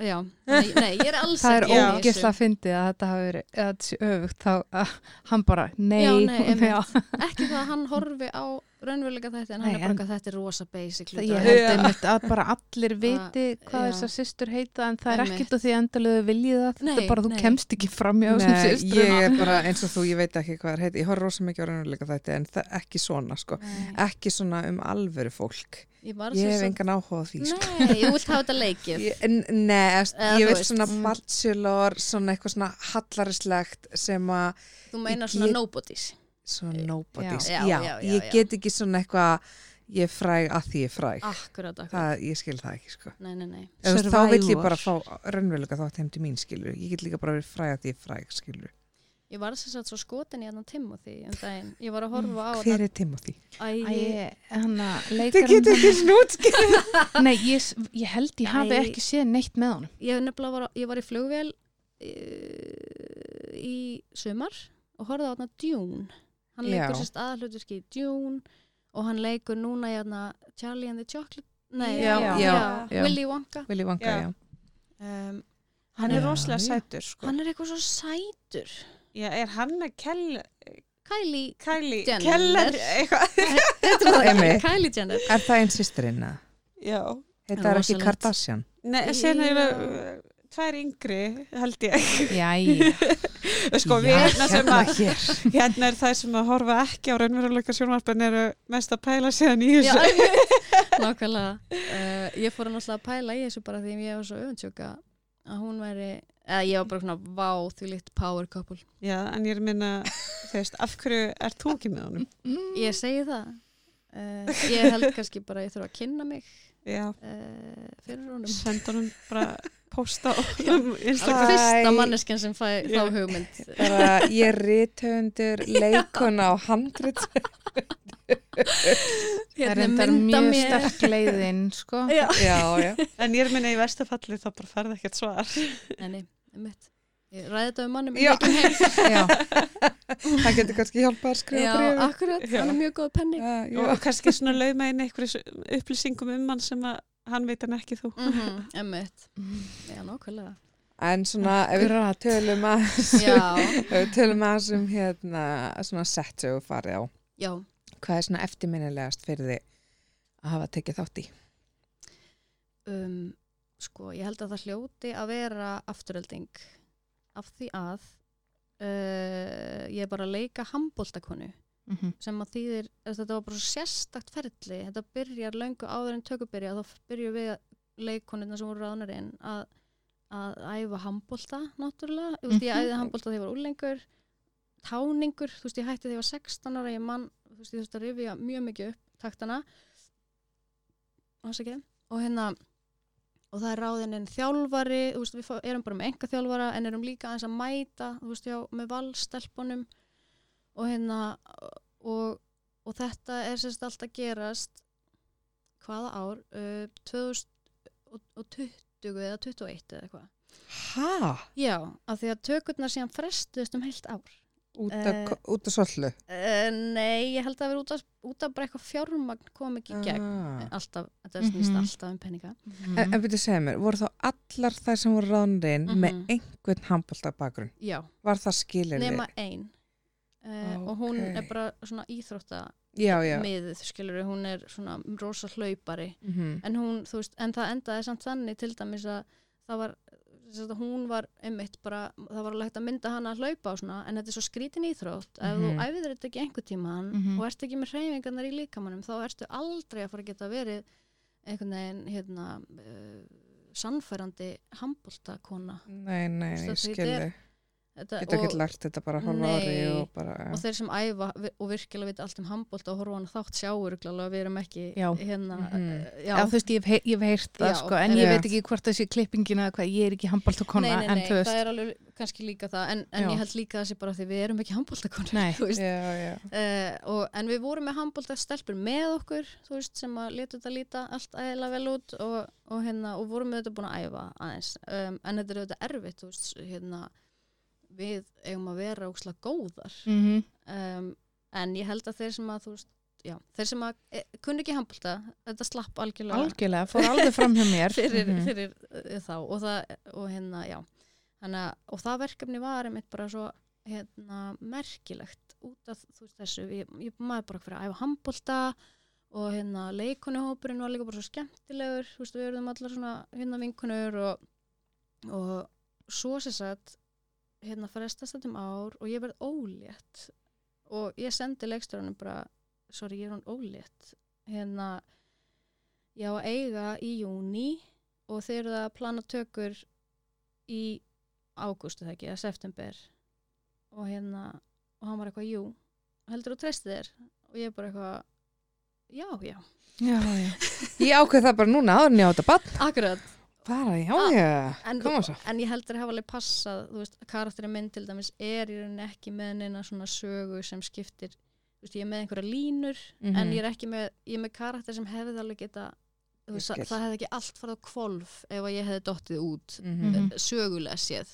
S4: já, nei, nei, ég er alls
S3: Það er ógeðslega að fyndi að þetta hafi verið, öfugt, þá að hann bara, nei,
S4: Já, nei, ekki það að hann horfi á raunveruleika þetta en hann
S3: Nei,
S4: er bara
S3: en-
S4: eitthvað þetta er rosa basic
S3: Það- Ég
S4: að
S3: held einmitt að bara allir viti hvað
S4: já.
S3: þessar systur heita en það er ekkert á því endalegu viljið það, þetta er bara þú
S4: nei.
S3: kemst ekki fram hjá þessum systrum.
S1: ég er bara eins og þú, ég veit ekki hvað er heiti ég horf rosa mikið á raunveruleika þetta en það, ekki svona sko,
S4: Nei,
S1: ekki svona um alvöru fólk.
S4: Ég var
S1: ég hef engan áhuga á því sko.
S4: Nei, ég vilt hafa þetta leikið.
S1: Nei, ég
S4: þú
S1: vil
S4: veist,
S1: svona bachelor svona eitthvað svona hallarislegt sem að
S4: Þú meinar
S1: Ég
S4: svona nobodies
S1: svona nobodies,
S4: Já,
S1: já,
S4: já, já,
S1: ég
S4: já.
S1: get ekki svona eitthvað ég er fræg að því ég er fræg.
S4: Akkurat, akkurat.
S1: Það, ég skil það ekki sko.
S4: Nei, nei, nei.
S1: Veist, þá vil ég bara fá raunveruleika þátt heim til mín skilur ég get líka bara verið fræg að því ég er fræg skilur
S4: Ég var þess að svo skotin í hann Timothy um daginn. Ég var að horfa á
S1: hver er Timothy?
S3: Að leikarinn
S1: getur ekki snútskil
S3: Nei, ég, ég held ég hafi ekki séð neitt með honum.
S4: Ég nefnilega var, ég var í flugvél í, í sumar og horfði á hann Dune hann leikur
S1: Já.
S4: sérst aðalhuturski í Dune og hann leikur núna í hann Charlie and the Chocolate Nei,
S2: Já,
S1: já,
S3: já.
S4: Willy Wonka
S1: Willy Wonka,
S2: Já.
S1: já,
S4: um,
S2: Hann er
S1: Já,
S2: rosalega
S1: já.
S2: sætur sko.
S4: Hann er eitthvað svo sætur
S2: Já, er hann með Kell,
S4: Kylie
S2: Kylie,
S4: Jenner.
S2: Keller eitthvað?
S4: Þetta er það,
S1: Einmitt.
S4: Kylie Jenner
S1: Er það einn sýstirinn? eða?
S2: Já,
S1: Heita það ekki
S4: Rosalegt.
S1: Kardashian?
S2: Nei, sen er það tvær yngri, held ég. Sko, við hérna sem að,
S1: hér.
S2: hérna er það sem að horfa ekki á raunveruleika sjónvarpin eru mest að pæla síðan í
S4: Já,
S2: þessu.
S4: nákvæmlega uh, ég fór náttúrulega að pæla í þessu bara því að ég var svo öfundsjóka að hún væri eða ég var bara svona vá því litt power couple
S2: Já, en ég er að minna, þú veist, af hverju er þú ekki með honum?
S4: ég segi það uh, ég held kannski bara að ég þurfa að kynna mig
S2: Já,
S4: uh, fyrir honum
S2: senda honum bara posta á Instagram.
S4: fyrsta manneskjan sem fæ þá hugmynd
S1: Bara ég er rithöfundur, leikona og handrit.
S3: það er
S4: Hérna
S3: endar mjög
S4: mér.
S3: sterk leiðin, sko.
S4: Já.
S1: Já, já.
S2: En ég er minna í vestafalli þá bara ferði ekkert svar.
S4: Nei, nei, einmitt. Ég ræði þetta um manni minn
S1: Já.
S4: ekki um heim.
S3: Já,
S1: Það getur kannski hjálpað að skrifa
S4: Já,
S1: bréfi.
S4: akkurat,
S2: Já.
S4: hann er mjög góð penni.
S1: Já, já.
S2: Og kannski svona lauma inn einhverju upplýsingum um hann sem að hann veit hann ekki þú.
S4: Mm -hmm, einmitt. Já, nákvæmlega.
S1: En svona, ef við tölum að,
S4: Já,
S1: ef við tölum að um hérna, svona sett sem við farið á,
S4: já.
S1: hvað er svona eftirminnilegast fyrir þið að hafa tekið þátt í?
S4: Um, sko, ég held að það hljóti að vera afturölding af því að uh, ég er bara að leika handbóltakonu
S3: Mhm.
S4: sem að þýðir, þetta var bara svo sérstakt ferli, þetta byrjar löngu áður en tökubyrja, þá byrjum við leikonina sem voru ráðnar inn að, að æfa handbólta náttúrulega, þú veist, ég
S3: Mhm.
S4: æði handbólta þegar ég var úlengur, táningur þú veist, ég hætti þegar ég var 16 ára ég mann, þú veist, ég þurfti að rifja mjög mikið upp taktana og hérna og það er ráðin en þjálfari veist, við erum bara með enga þjálfara en erum líka aðeins að mæta veist, já, með valstelpunum. Og hérna og, og þetta er sérst allt að gerast hvaða ár? Uh, 2020 eða 21 eða eitthvað.
S1: Hæ?
S4: já, af því að tökurnar síðan frestuðist um heilt ár
S1: Út
S4: Eh,
S1: af, af sollu?
S4: uh, nei, ég held að vera út af, út af bara eitthvað fjármagn kom ekki í gegn
S1: Ah.
S4: alltaf, þetta snýst
S3: Mhm.
S4: alltaf um peninga
S1: En, en byrju segja mér, voru þá allar þær sem voru ráðnirinn með
S4: Mhm.
S1: einhvern handbólta bakgrunn?
S4: já,
S1: Var það skilir
S4: nema ein uh, og hún er bara svona íþrótta
S1: Já, já.
S4: miðið, skilur hún er svona rosa hlaupari
S1: Mm
S4: en hún, veist, en það endaði samt þannig til dæmis að það var hún var einmitt bara það var hægt að mynda hana að hlaupa og svona en þetta er svo skrítin íþrótt, ef þú
S1: Mhm.
S4: æfðir þetta ekki einhver tíman
S3: Mhm.
S4: og ert ekki með hreyfingarnar í líkamannum þá ertu aldrei að fara að geta verið einhvern veginn hérna uh, sannfærandi handbóltakona
S1: Nei, nei, ég skilði.
S4: Þetta,
S1: Geta ekki lært þetta bara hálfa ári
S4: Nei.
S1: og bara...
S4: og þeir sem æfa og virkilega vita allt um handbólta og horfa á hana þátt sjáur að við erum ekki
S3: Já.
S4: hérna
S1: Mhm.
S4: uh,
S3: Já, þú veist, ég hef, hef heyrt það,
S4: Já,
S3: sko, en
S1: en-
S3: ég
S1: Já.
S3: veit ekki hvort sé klippingina eða hvað, ég er ekki handbóltakona,
S4: nei, nei,
S3: en
S4: nei,
S3: þú veist,
S4: það er alveg kannski líka það en, en
S3: Já.
S4: ég held líka það sé bara því við erum ekki
S3: Nei.
S4: þú veist,
S1: Já, já.
S4: uh, og, en við vorum með handbóltastelpur með okkur veist, sem að letu þetta líta allt ægilega vel út og, og, hérna, og vorum við þetta búin að æfa aðeins um, en þetta er auðvitað erfitt þú veist, hérna, við eigum að vera ókslega góðar
S3: Mhm.
S4: um, en ég held að þeir sem að veist, já, þeir sem að e, kunni ekki handbólta, þetta slapp algjörlega
S3: algjörlega, fór alveg fram hjá mér.
S4: fyrir,
S1: Mhm.
S4: fyrir uh, þá og það, og hérna, já að- og það verkefni var einmitt bara svo hérna, merkilegt út af veist þessu, ég, ég maður bara fyrir að æfa handbólta og hérna leikunuhópurinn var líka bara svo skemmtilegur veist, við erum allar svona hérna vinkunur og, og svo sér satt hérna frestast þetta um ár og ég verð ólétt. Og ég sendi leikstjórunum bara sorry, ég er hann ólétt. Hérna ég á að eiga í júni og þeir eru að plana tökur í ágústu það ekki, eða september. Og hérna og hann var eitthvað, jú, heldur þú treysti þér? Og ég bara eitthvað já, já,
S3: Já, já.
S1: Ég ákveð það bara núna áður en ég á þetta bann.
S4: akkurat
S1: Bara, já,
S4: Ah,
S1: já.
S4: en,
S1: Koma svo.
S4: en ég heldur að hafa alveg passað þú veist, karakterinn minn til dæmis er í rauninni ekki með neina svona sögu sem skiptir, þú veist, ég er með einhverja línur
S1: Mhm.
S4: en ég er ekki með, ég er með karakter sem hefði alveg geta þú veist, það, hefði ekki allt farið á kvolf ef að ég hefði dottið út
S1: Mhm.
S3: Mhm.
S4: sögulega séð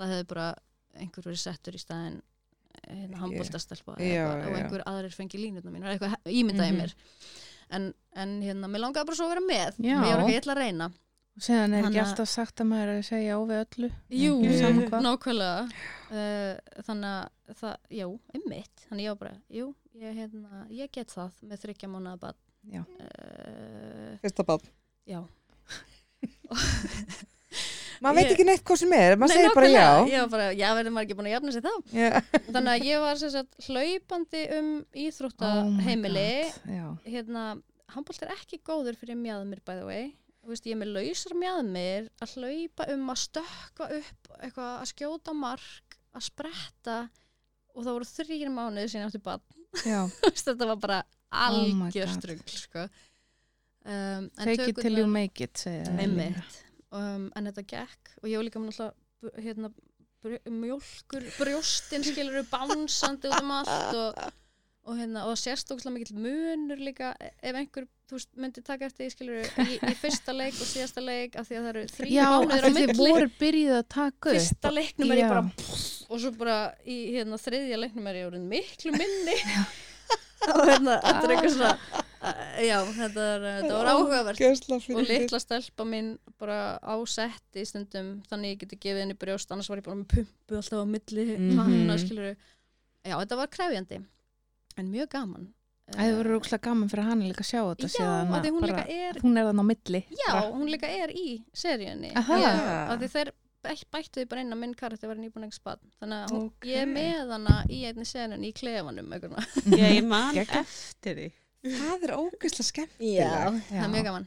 S4: það hefði bara einhver verið settur í staðin hérna handbóltastelpa
S1: Já,
S4: og
S1: já.
S4: einhver aðrir fengi línutna mín eitthvað ímyndaði
S1: Mhm.
S4: mér en, en hérna, mér langaði bara svo að vera með
S3: Já.
S4: mér var ekki eitthvað að reyna
S3: Og Síðan er ekki
S4: Þannig að-
S3: alltaf sagt að maður er að segja á við öllu.
S4: Jú,
S3: Ekki
S4: nákvæmlega uh, þannig að það, já, einmitt þannig ég var bara, jú, ég, hérna, ég get það með þryggja mánuða bad
S3: Já.
S4: uh,
S1: Fyrsta bann.
S4: já,
S1: maður veit ekki neitt hvað sem er maður segir bara já
S4: var bara, já, verður maður ekki búin að jafna sig þá.
S1: Já.
S4: Þannig að ég var sem sagt hlaupandi um íþróttaheimili.
S3: Já.
S4: hérna, handbólt er ekki góður fyrir mjöðmir by the way. Veist, ég er með lausar mjöðmir að hlaupa um að stökka upp, eitthvað, að skjóta mark, að spretta og það voru þrýr mánuði síðan eftir bann. Þetta var bara
S3: Oh my
S4: algjör
S3: God.
S4: strugl, sko. Um,
S3: take it till you make it.
S4: Um, en þetta gekk og ég var líka með náttúrulega hérna, br- mjólkur, brjóstin skilur bánsandi út um allt og, og, hérna, og sérstókslega mikill munur líka ef einhver þú veist, myndi taka eftir skilur í, í fyrsta leik og síðasta leik af því að það eru þrý
S3: já,
S4: mánuður á
S3: af því þið
S4: milli.
S3: voru byrjuð að taka upp.
S4: Fyrsta leiknum er ég
S3: Já.
S4: bara og svo bara í hérna, þriðja leiknum er ég orðin miklu minni. Og hérna, þetta er eitthvað svona uh, já, þetta, er, þetta var áhugavert. og litla stelpa mín bara á setti stundum þannig ég geti gefið henni brjóst annars var ég bara með pumpu alltaf á milli
S1: Mhm.
S4: hana skilur já þetta var krefjandi en mjög gaman
S3: Það verður rúkslega gaman fyrir hann líka að sjá þetta
S4: já,
S3: að
S4: hún
S3: bara-
S4: líka er
S3: hún er þannig á milli
S4: já,
S3: bara.
S4: hún líka er í seríunni þeir bæ- bættu því bara inn að minn karakter var nýbúin ekki spatt þannig að hún,
S1: Ok.
S4: ég er með hana í einni seríunni í klefanum.
S2: Ég man
S3: Geggjað.
S2: eftir því.
S1: það er ógeðslega skemmtilegt
S4: það
S3: Já.
S4: er mjög gaman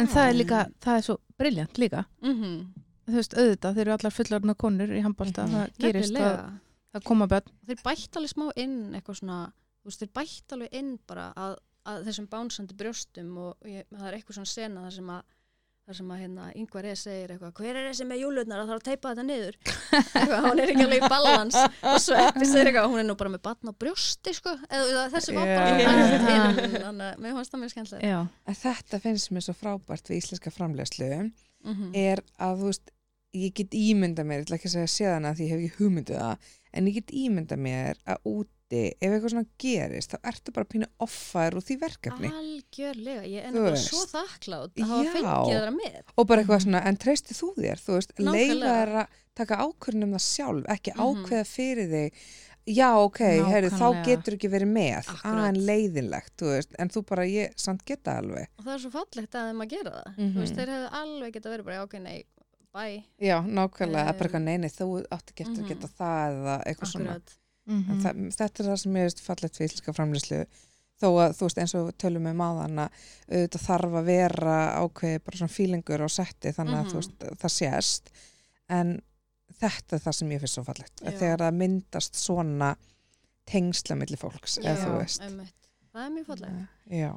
S3: en það er líka, það er svo briljant líka
S4: mm
S3: þú veist, auðvitað, þeir eru allar fullarna konur í handbólta,
S1: Mhm.
S3: það gerist að það koma börn.
S4: Þeir bætt alveg smá inn eitthvað svona, þú veist, þeir bætt alveg inn bara að, að þessum bánsandi brjóstum og ég, það er eitthvað svona sena þar sem að þar sem að hérna yngvar eða segir eitthvað hver er þessi með júlurnar að það er að teipa þetta niður. Eitthvað, hún er ekki alveg í balans. Og svo eftir segir eitthvað, hún er nú bara með batn á brjósti sko, eða þessi var bara bætt inn, þannig að mér fannst það mjög skemmtilega
S1: þetta finnst mér svo frábært við íslenska framlegslu
S4: mm
S1: er að þú veist ég get ímynda mér, ég ætla ekki að segja séðan að því ég hef ekki hugmyndu það, en ég get ímynda mér að úti, ef eitthvað svona gerist þá ertu bara pínu offar úr því verkefni
S4: algjörlega, ég er
S1: veist.
S4: svo þakklátt að hafa fengið þeirra með
S1: og bara eitthvað svona, en treysti þú þér þú veist,
S4: Nákvæmlega.
S1: þér að taka ákvörðun um það sjálf, ekki
S4: Mhm.
S1: ákveða fyrir þig já, ok, heyrðu, þá getur ekki verið með
S4: Akkurat.
S1: að en leiðinlegt, þú veist, en þú bara ég samt geta alveg
S4: og það er svo fallegt að þeim að gera það
S1: Mhm.
S4: þú veist, þeir hefðu alveg geta verið bara, ok, nei, bæ
S1: já, nákvæmlega, að bara eitthvað neini, þú átt ekki eftir
S4: mhm.
S1: að geta það eða eitthvað svona
S4: akkurat
S3: Mhm.
S1: En það, þetta er það sem ég veist fallegt við íslenska framlýslu þó að þú veist eins og tölum um áðan að auðvitað þarf að vera ákveði bara svona fílingur á setti þannig að
S4: Mhm.
S1: þú veist það sést en þetta er það sem ég finnst svo fallegt
S4: Já.
S1: að þegar það myndast svona tengsla milli fólks
S4: einmitt. það er mjög fallegt
S1: já,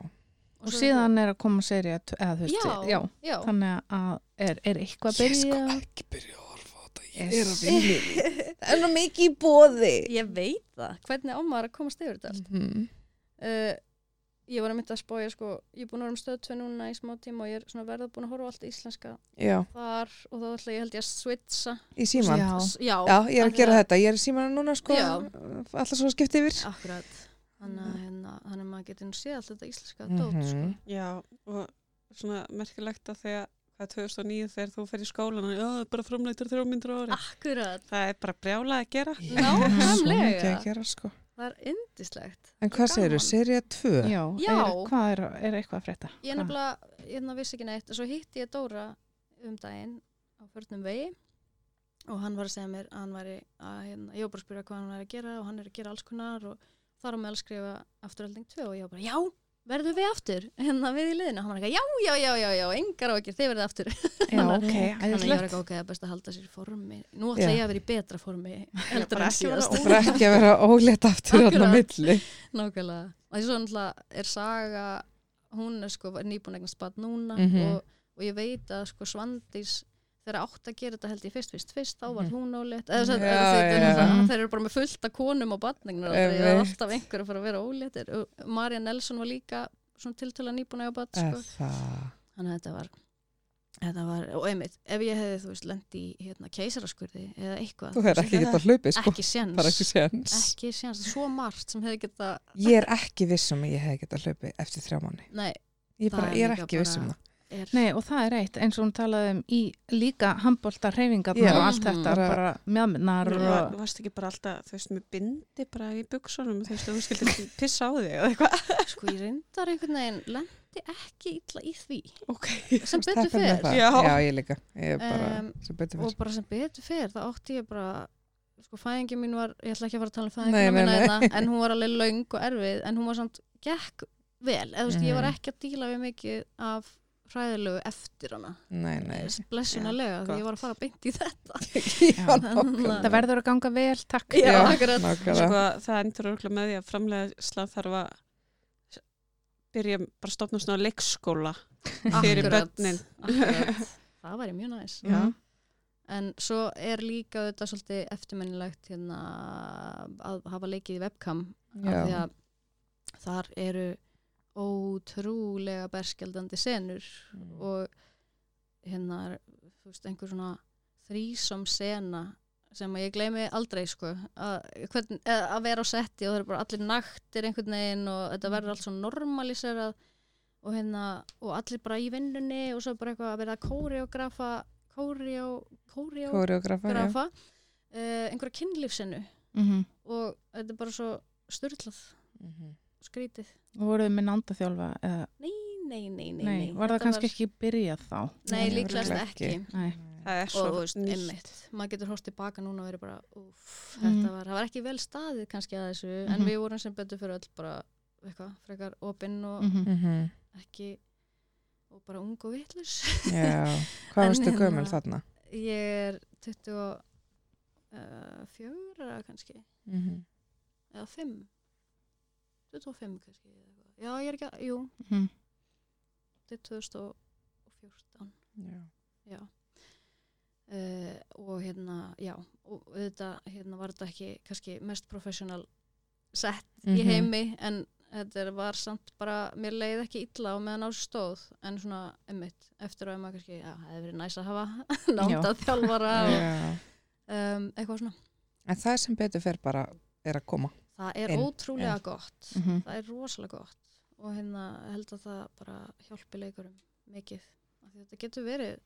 S3: og síðan er að koma serið eða þú veist,
S4: já,
S3: já,
S4: já.
S3: þannig að er, er eitthvað að
S1: ég
S3: byrja
S1: sko ekki byrja að horfa á þetta ég er að
S3: Yes.
S1: vinni það er nú mikið í bóði
S4: ég veit það, hvernig á maður að komast yfir þetta allt?
S1: Mm.
S4: uh, ég var að mynda að spója sko, ég er búin að vera um stöð 2 núna í smá tíma og ég er svona verða búin að horfa á allt íslenska
S1: já,
S4: þar og þá ætla ég held ég að switcha.
S1: Í síman
S3: Já.
S4: Já,
S1: Já, ég er að gera þetta, ég er í síman núna sko, alltaf svo að skipta yfir.
S4: Akkurat þannig að hérna, þannig að maður getur nú séð allt þetta íslenska dót sko.
S1: Mhm.
S2: Já, og svona merkilegt að þegar það er 2009 þegar þú fer í skólan og það er bara framleitur á ári.
S4: akkurat,
S2: Það er bara brjálað að gera.
S1: Já, svo
S4: Nákvæmlega.
S1: mikið að gera sko
S4: það er indislegt
S1: En hvað segir þú, serið 2?
S3: já,
S4: Já.
S3: Er, hvað er, er eitthvað að frétta
S4: ég er nefnilega, ég nefnilega vissi ekki neitt og svo hitti ég Dóra um daginn á förnum vegi og hann var að segja mér að hann væri að, hérna, ég var bara að spyrja hvað hann væri að gera og hann er að gera alls konar og þar á meðal skrifa afturhalding 2 og ég var bara, já, verður við aftur? Hérna við í liðinu, hann var ekki, já, já, já, já, já engar á ekki, þið verðið aftur.
S3: Já, ok,
S4: þannig að ég var ekki ok, er best að halda sér í formi. Nú ætla ég að vera í betra formi heldur
S2: bara
S4: en síðast.
S1: Það fyrir ekki að vera ólétt aftur þarna á milli.
S4: Nákvæmlega, og því svo náttúrulega er saga hún er sko nýbúin eignast bad núna
S1: Mhm.
S4: og, og ég veit að sko Svandís þegar átt að gera þetta held ég fyrst, fyrst, fyrst þá var
S1: Mhm.
S4: hún ólétt eða,
S1: já.
S4: eða, þeir eru bara með fullt af konum og badningnar það er alltaf einhver að fara að vera óléttir. Og Marja Nelson var líka svona tiltöla nýbúin að bad sko. Þannig að þetta var þetta var, og einmitt, ef ég hefði þú veist lendi í hérna keisaraskurði eða eitthvað,
S1: Þú hefur ekki getað hlaupið sko.
S4: Ekki séns.
S1: Ekki séns.
S4: Svo margt sem hefði geta
S1: Ég er ekki viss um að ég hef getað hlaupið eftir þrjá mánu Ég,
S4: er
S1: er ekki viss um
S4: bara-
S1: það
S4: er
S3: Nei, og það er eitt, eins og hún talaði um í líka handbólta hreyfingarnar og allt þetta,
S1: Bara-
S3: bara mjöðminnar
S2: Þú
S3: og...
S2: var, varst ekki bara alltaf, þú veist, með bindi bara í buksunum, þú veist, þú skildir pissa á þig eða eitthvað.
S4: sko ég reyndar einhvern veginn lendi ekki illa í því
S2: Ok.
S4: sem betur
S1: það?
S2: Já.
S1: Já, ég líka. Ég er bara,
S4: Em,
S1: sem betur
S4: og
S1: fyrir.
S4: bara sem betur fer þá átti ég bara sko fæðingi mín var, ég ætla ekki að fara að tala um fæðingina
S1: nei.
S4: hérna, en hún var alveg löng og erfið en hún var samt gekk vel eða þú veist, ég var
S1: Mhm.
S4: ekki að díla við mikið af hræðilegu eftir hana
S1: Nei, nei.
S4: blessunarlega, því
S2: gott.
S4: ég var að fara beint í þetta
S3: Það verður að ganga vel, takk.
S4: Já,
S1: Já, nákvæmlega.
S2: Sko, það endur örgulega með því að framlega þarf að byrja bara að stopna svona leikskóla fyrir börnin.
S4: það væri mjög næs
S3: Já.
S4: en svo er líka þetta svolítið eftirminnilegt hérna, að hafa leikið í webcam af því að þar eru ótrúlega berskjaldandi senur
S1: Mm.
S4: og hérna er þú veist, einhver svona þrísom sena sem að ég gleymi aldrei sko að, hvern, að vera á setti og það eru bara allir naktir einhvern veginn og þetta verður allt svo normaliserað og hérna og allir bara í vinnunni og svo bara eitthvað að vera kóreografa kóreografa uh, einhverja kynlífsinu
S3: Mhm.
S4: og þetta er bara svo styrlað
S1: Mhm.
S4: Skrítið
S3: Og voruð þið með nándaþjálfa? Eða,
S4: nei, nei, nei, nei,
S3: nei,
S4: nei.
S3: var það kannski ekki byrjað þá?
S4: Nei,
S1: Nei, örugglega
S4: ekki.
S1: ekki.
S3: Nei.
S2: Það er
S4: og
S2: svo
S4: þú veist,
S2: nýtt.
S4: einmitt maður getur hórt tilbaka núna og verið bara úf,
S3: Mhm.
S4: þetta var, það var ekki vel staðið kannski að þessu, en
S3: Mhm.
S4: við vorum sem betur fyrir öll bara, eitthvað, frekar opinn og
S3: Mhm.
S1: Mhm.
S4: ekki og bara ung og vitlus
S1: Já. Hvað varstu
S4: hérna-
S1: gömul þarna?
S4: ég er 24 uh, kannski
S1: Mhm.
S4: eða 5 25 kannski já, ég er ekki að, jú,
S3: Mhm.
S4: þetta er 2014
S1: Já.
S4: já uh, og hérna, já og þetta, hérna var þetta ekki kannski mest professional sett í
S1: Mhm.
S4: heimi en þetta var samt bara, mér leiði ekki illa á meðan á sig stóð en svona emmitt, eftir að maður kannski, já, það hefði verið næs að hafa námda þjálfara og um, eitthvað svona
S1: En það sem betur fer bara er að koma.
S4: Það er ótrúlega gott
S3: Mhm.
S4: það er rosalega gott og hérna held að það bara hjálpi leikurum mikið, þetta getur verið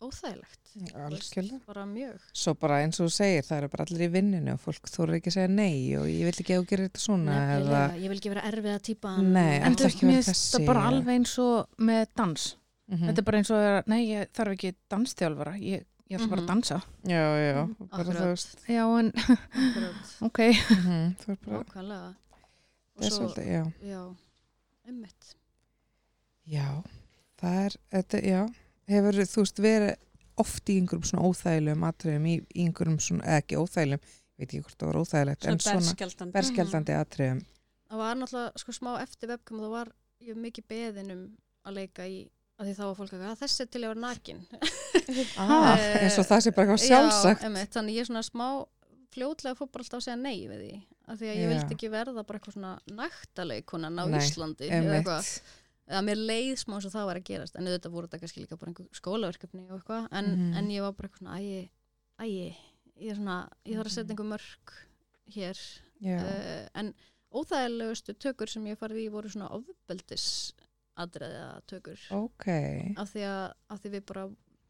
S4: óþægilegt
S1: Algjörlega.
S4: bara mjög
S1: Svo bara eins og þú segir, það eru bara allir í vinninu og fólk þú ekki að segja nei og ég vil ekki að þú gerir þetta svona eða,
S4: Nefnilega, ég vil ekki vera erfið að típa
S1: Nei,
S3: En þú
S1: ekki
S3: finnst
S1: þessi,
S3: það bara
S1: eða-
S3: alveg eins og með dans.
S1: Mhm.
S3: Þetta er bara eins og nei, ég þarf ekki dansþjálfara, ég, ég ætla bara
S4: Mhm.
S3: að dansa.
S1: Já, já, bara
S4: Akkurat.
S1: þú veist.
S3: Já, en, ok.
S1: mhm, þú er bara,
S4: nákvæmlega. Og
S1: það er
S4: svo,
S1: svolítið, já.
S4: Já, einmitt.
S1: Já, það er, þetta, já. Hefur þú veist verið oft í einhverjum svona óþægilegum atriðum í, í einhverjum svona, eða ekki óþægilegum ég veit ekki hvort það var óþægilegt en
S2: Svona berskjaldandi.
S1: atriðum.
S4: Það var náttúrulega sko smá eftir webcam þá var ég mikið beðin um að leika í að því þá var fólk að "Ah, þessi er til að vera nakin.
S1: Ah,
S4: Eh,
S1: eins og það sé bara eitthvað sjálfsagt.
S4: Já, einmitt, þannig ég svona smá fljótlega fór bara alltaf að segja nei við því. Af því að ég
S1: Já.
S4: vildi ekki verða bara eitthvað svona naktaleikunan á
S1: Nei,
S4: Íslandi eða eitthvað. Eða mér leið smá eins og það var að gerast en auðvitað voru þetta kannski líka bara einhver skólaverkefni og eitthvað. En,
S1: Mhm.
S4: en ég var bara eitthvað svona ægi, ægi ég er svona, ég þarf að setja einhver mörg hér. Uh, en óþægilegustu tökur sem ég farið í voru svona ofbeldis aðræða tökur
S1: ok
S4: af því að af því við bara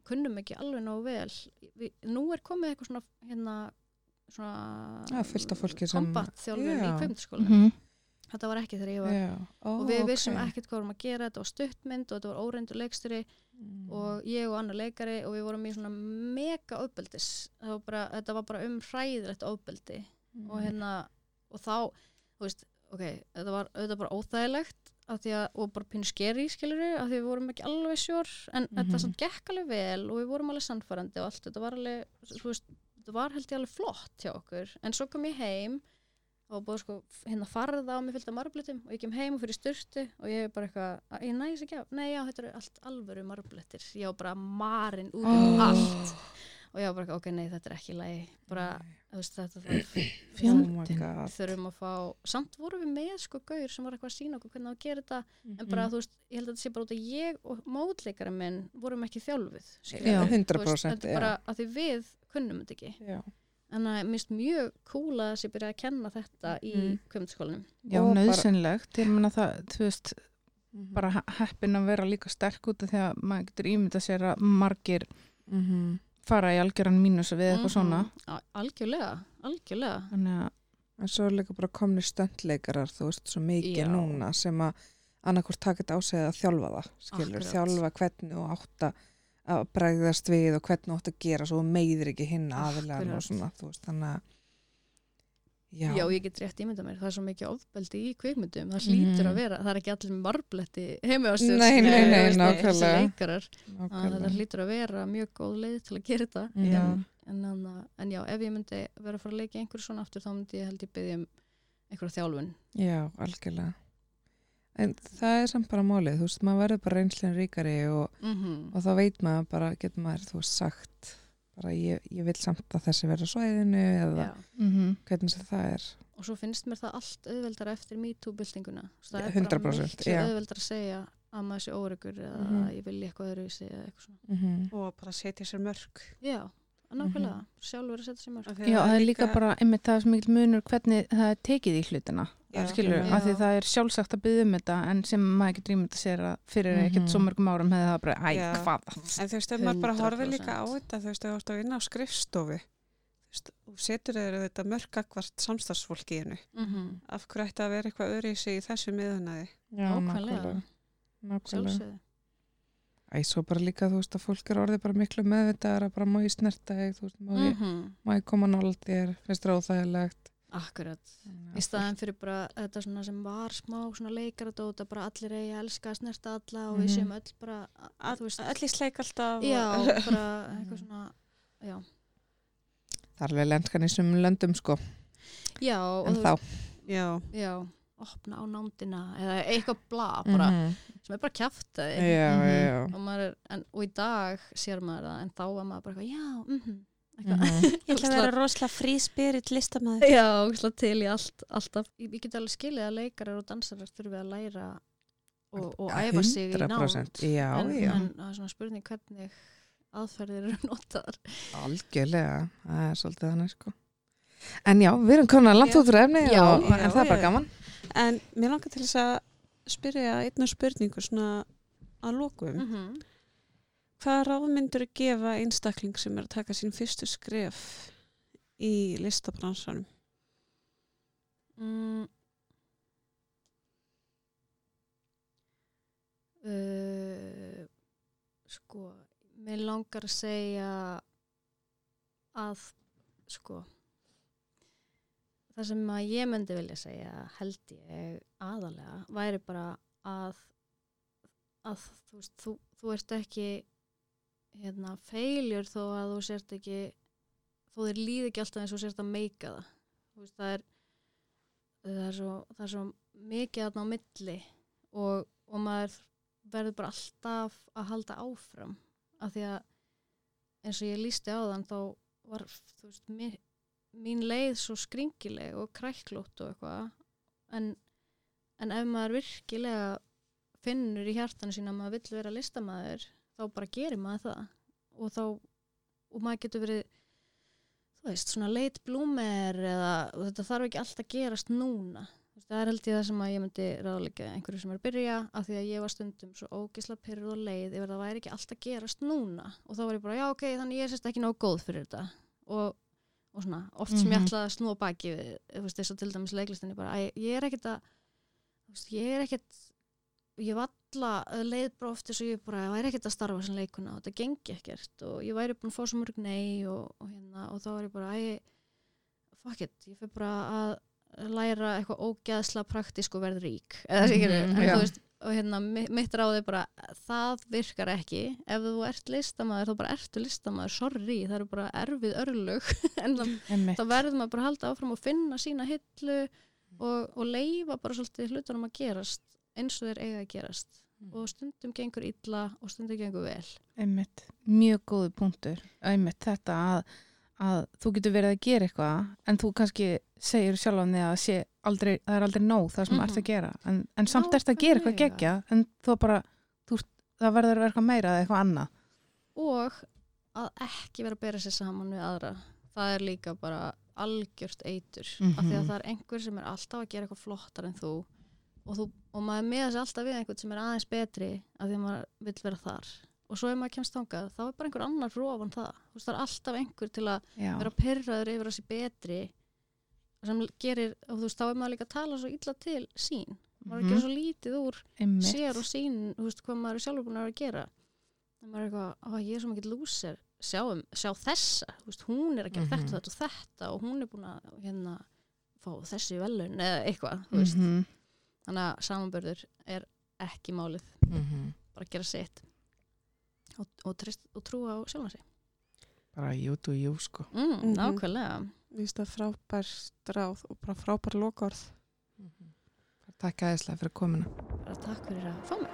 S4: kunnum ekki alveg nógu vel við, nú er komið eitthvað svona hérna svona
S1: Já, fullt af fólki sem-
S4: kombat þjálfun í
S1: Já.
S4: kveimdaskóla
S3: Mhm.
S4: þetta var ekki þegar ég var
S1: Já, ó,
S4: og við
S1: ok.
S4: vissum ekkert hvað vorum að gera þetta var stuttmynd og þetta var óreindur leikstjóri
S1: Mm.
S4: og ég og annar leikari og við vorum í svona mega ofbeldis Það var bara, þetta var bara um hræðilegt ofbeldi
S1: Mm.
S4: og hérna og þá, þú veist, ok þetta var auðvitað bara óþægilegt að, og bara pínu skeri skilur af því við vorum ekki alveg sjór en
S1: Mhm.
S4: þetta samt gekk alveg vel og við vorum alveg sannfærandi og allt, þetta var alveg þú veist, þetta var held ég alveg flott hjá okkur en svo kom ég heim og búið sko hérna farða á mig fyllt af marblettum og ég kem heim og fyrir styrtu og ég er bara eitthvað, "Að- ég næs ekki af nei já, þetta eru allt alvöru marblettir ég var bara marinn út um
S3: Ó.
S4: allt og ég var bara, ok, nei, þetta er ekki lægi bara, þú veist, þetta þarf
S1: Oh
S4: þurfum að fá, samt vorum við með sko gaur sem var eitthvað að sína okkur hvernig á að gera þetta en
S1: Mhm.
S4: bara, þú veist, ég held að þetta sé bara út að ég og mótleikara minn vorum ekki þjálfuð
S3: Já.
S4: skilurðu. Þú
S1: 100%
S4: þetta er bara að því við kunnum þetta ekki
S1: Já.
S4: en það er mist mjög cool að þessi byrja að kenna þetta í
S1: Mhm.
S4: kvömdaskólanum
S3: Já,
S1: Og bara-
S3: nöðsynlegt. Ég meina það, þú veist,
S1: Mhm.
S3: bara he- heppin að vera líka sterk út af því að maður getur ímynda sér að margir
S1: Mhm.
S3: Fara í algjöran mínus við eitthvað svona
S4: Mhm. Á- Algjörlega, algjörlega.
S3: þannig að
S1: En svo er líka bara komni stöndleikarar, þú veist, svo mikið
S4: Já.
S1: núna sem að annarkvort taka þetta á sig að þjálfa það, skilur,
S4: Akkurat.
S1: þjálfa hvernig og átt að- bregðast við og hvernig átt að gera svo meiðir ekki hinn aðilegan og svona, þú veist, þannig að já,
S4: Já, ég get rétt ímynda mér, það er svo mikið ofbeldi í kvikmyndum, það
S1: Mhm.
S4: hlýtur að vera, það er ekki allir með marbletti heimi á sér.
S1: Nei, nei, nei, nákvæmlega.
S4: Þessi leikarar, að
S1: nákvæmlega.
S4: þetta hlýtur að vera mjög góð leið til að gera þetta.
S1: Mhm.
S3: Já.
S4: En, en, en já, ef ég myndi vera að fara að leika einhverju svona aftur, þá myndi ég held ég byggja um einhverja þjálfun.
S1: Já, algjörlega. En það er samt bara málið, þú veist, maður verður bara reynslinn ríkari og,
S4: Mm
S1: og þá veit maður bara, getur maður, þú veist, sagt bara ég, ég vil samt að þessi verða svæðinu eða
S3: mm
S1: hvernig sem það er.
S4: Og svo finnst mér það allt auðveldar eftir MeToo-byltinguna. Það er
S1: 100%,
S4: bara miklu
S1: já.
S4: auðveldar að segja að maður sé óregur eða
S1: Mhm.
S4: að ég vilja eitthvað öðru eða eitthvað svona.
S1: Mm
S2: og bara setja sér mörg
S4: Já, nákvæmlega. Sjálfur að setja sér mörg.
S3: Já, það er líka bara, einmitt það er svo mikil munur hvernig það er tekið í hlutina
S2: Já.
S3: skilur,
S4: Já.
S3: af því það er sjálfsagt að byggja um þetta en sem maður getur ímynda sér að fyrir
S1: Mhm.
S3: ekkert svo mörgum árum hefði það bara, æ,
S2: Já.
S3: hvað
S2: En þú veist, ef maður bara horfir
S4: 100%.
S2: líka á þetta, þú veist, ef þú ert að vinna á skrifstofu, þú veist, og setur þeir þetta mörgakvart samstagsfólki í hennu.
S4: Mm
S2: Af hverju ætti að vera eitthvað öðru í sig í þessu miðunæði?
S1: Já,
S4: Nákvæmlega.
S1: nákvæmlega. Nákvæmlega.
S4: Sjálfsögðu.
S1: Æ, svo bara líka, þú veist, að fólk er orðið bara miklu meðvitaðar að bara má ég snerta þig, þú veist, má ég,
S4: Mhm.
S1: má ég koma nála þér, finnst þér óþægilegt.
S4: Akkurat. Í staðan fyrir bara þetta svona sem var smá svona leikaradóta, bara allir eigi að elska að snerta alla og við
S1: Mhm.
S4: séum öll bara, að, þú veist,
S2: Allir sleik alltaf.
S4: já,
S2: og-
S4: bara eitthvað svona, já.
S1: Það er alveg lenskan í sumum löndum, sko,
S4: Já, og
S1: en þá.
S2: Já,
S4: já, opna á nándina eða eitthvað bla bara,
S1: Mhm.
S4: sem er bara.
S1: Já,
S3: Mhm.
S1: já.
S4: Og, er, og í dag sér maður það, en þá var maður bara eitthvað, já, mhm, eitthvað.
S1: Mhm.
S2: ég ætla að vera rosalega frí spirit listamæður.
S4: Já, til í allt, alltaf. Ég, ég get alveg skilið að leikarar og dansarar þurfi að læra og, og æfa sig í nánd.
S1: 100%, já,
S4: en,
S1: já.
S4: en það er svona spurning hvernig aðferðir eru notaðar.
S1: Algjörlega, það er svolítið þannig, sko. En já, við erum komin að langt
S4: Já.
S1: út úr efni
S4: Já,
S1: og,
S2: já,
S1: en það er bara gaman.
S2: En mér langar til þess að spyrja einna spurningu svona að lokum.
S4: Mm -hmm.
S2: Hvaða ráð myndur að gefa einstakling sem er að taka sín fyrstu skref í listabransanum?
S4: mm. uh, Sko, mér langar að segja að sko það sem að ég myndi vilja segja held ég aðalega væri bara að að þú veist, þú, þú ert ekki hérna, feiljur þó að þú sért ekki þó þér líði ekki alltaf eins og sért að meika það. Veist, það er það er svo, það er svo mikið þarna á milli og, og maður verður bara alltaf að halda áfram. Af því að eins og ég lísti á þann þá var þú veist, mín, mín leið svo skringileg og kræklótt og eitthvað en, en ef maður virkilega finnur í hjartanu sína að maður vill vera listamæður þá bara gerir maður það. Og þá og maður getur verið þú veist, svona late bloomer eða þetta þarf ekki alltaf gerast núna. Það er held ég það sem að ég myndi ráðleika einhverju sem er að byrja af því að ég var stundum svo ógisla pyrruð og leið yfir að það væri ekki alltaf gerast núna. Og þá var ég bara, já ok, þannig ég er sérst ekki nóg góð fyrir þetta. Og, og svona, oft sem ég
S3: Mhm.
S4: ætla að snúa baki við, veist, þess að til dæmis leiklistinni bara, æ, ég er ekkert að veist, ég er ekkert ég var alla leið bara oft þess að ég bara, ég væri ekkert að starfa sem leikuna og þetta gengi ekkert og ég væri búin að fá svo mörg nei og, og hérna, og þá var ég bara, æ fuck it, ég fyrir bara að læra eitthvað ógeðsla praktísk og verð rík eða mm
S1: já.
S4: þú veist og hérna, mi- mitt ráð er bara það virkar ekki, ef þú ert listamaður þá bara ertu listamaður, sorry það eru bara erfið örlög. En þá verður maður bara að halda áfram og finna sína hillu og, og leifa bara svolítið hlutunum að gerast eins og þeir eiga að gerast. Og stundum gengur illa og stundum gengur vel.
S3: Einmitt, mjög góðu punktur. Einmitt þetta að, að þú getur verið að gera eitthvað en þú kannski segir sjálf því að aldrei, það er aldrei nóg það sem mm
S4: Mhm.
S3: ert að gera en, en samt ert að gera eitthvað gegja en þú bara, þú, það verður að vera eitthvað meira eða eitthvað annað
S4: og að ekki vera að bera sér saman við aðra það er líka bara algjört eitur af því að
S3: Mhm.
S4: það er einhver sem er alltaf að gera eitthvað flottar en þú og, þú, og maður meða sig alltaf við einhvern sem er aðeins betri af því að maður vill vera þar og svo ef maður kemst þangað þá er bara einhver annar ofan það þú veist það er alltaf einhver til að
S3: Já,
S4: vera pyrraður yfir þessi betri sem gerir, og þú veist, þá er maður líka að tala svo illa til sín maður er að
S3: Mhm.
S4: svo lítið úr
S3: einmitt.
S4: sér og sín, þú veist, hvað maður er sjálfur búin að vera að gera það maður er eitthvað, ég er svo mikill lúser sjá, sjá þessa, veist, hún er að gera
S1: Mhm.
S4: þetta, þetta og þetta og hún er búin að hérna, fá þessi velun eða eitthvað, veist
S3: Mhm.
S4: þannig að samanbörður er ekki málið,
S1: Mhm.
S4: bara gera sitt og, og, trist, og trúa á sjálfan sig.
S1: Bara jú, þú, jú, sko.
S4: Mm,
S2: Mhm.
S4: nákvæmlega.
S2: Mér finnst það frábært ráð og bara frábært lokaorð.
S1: Takk aðeinslega fyrir komuna.
S4: Bara takk fyrir að fá mig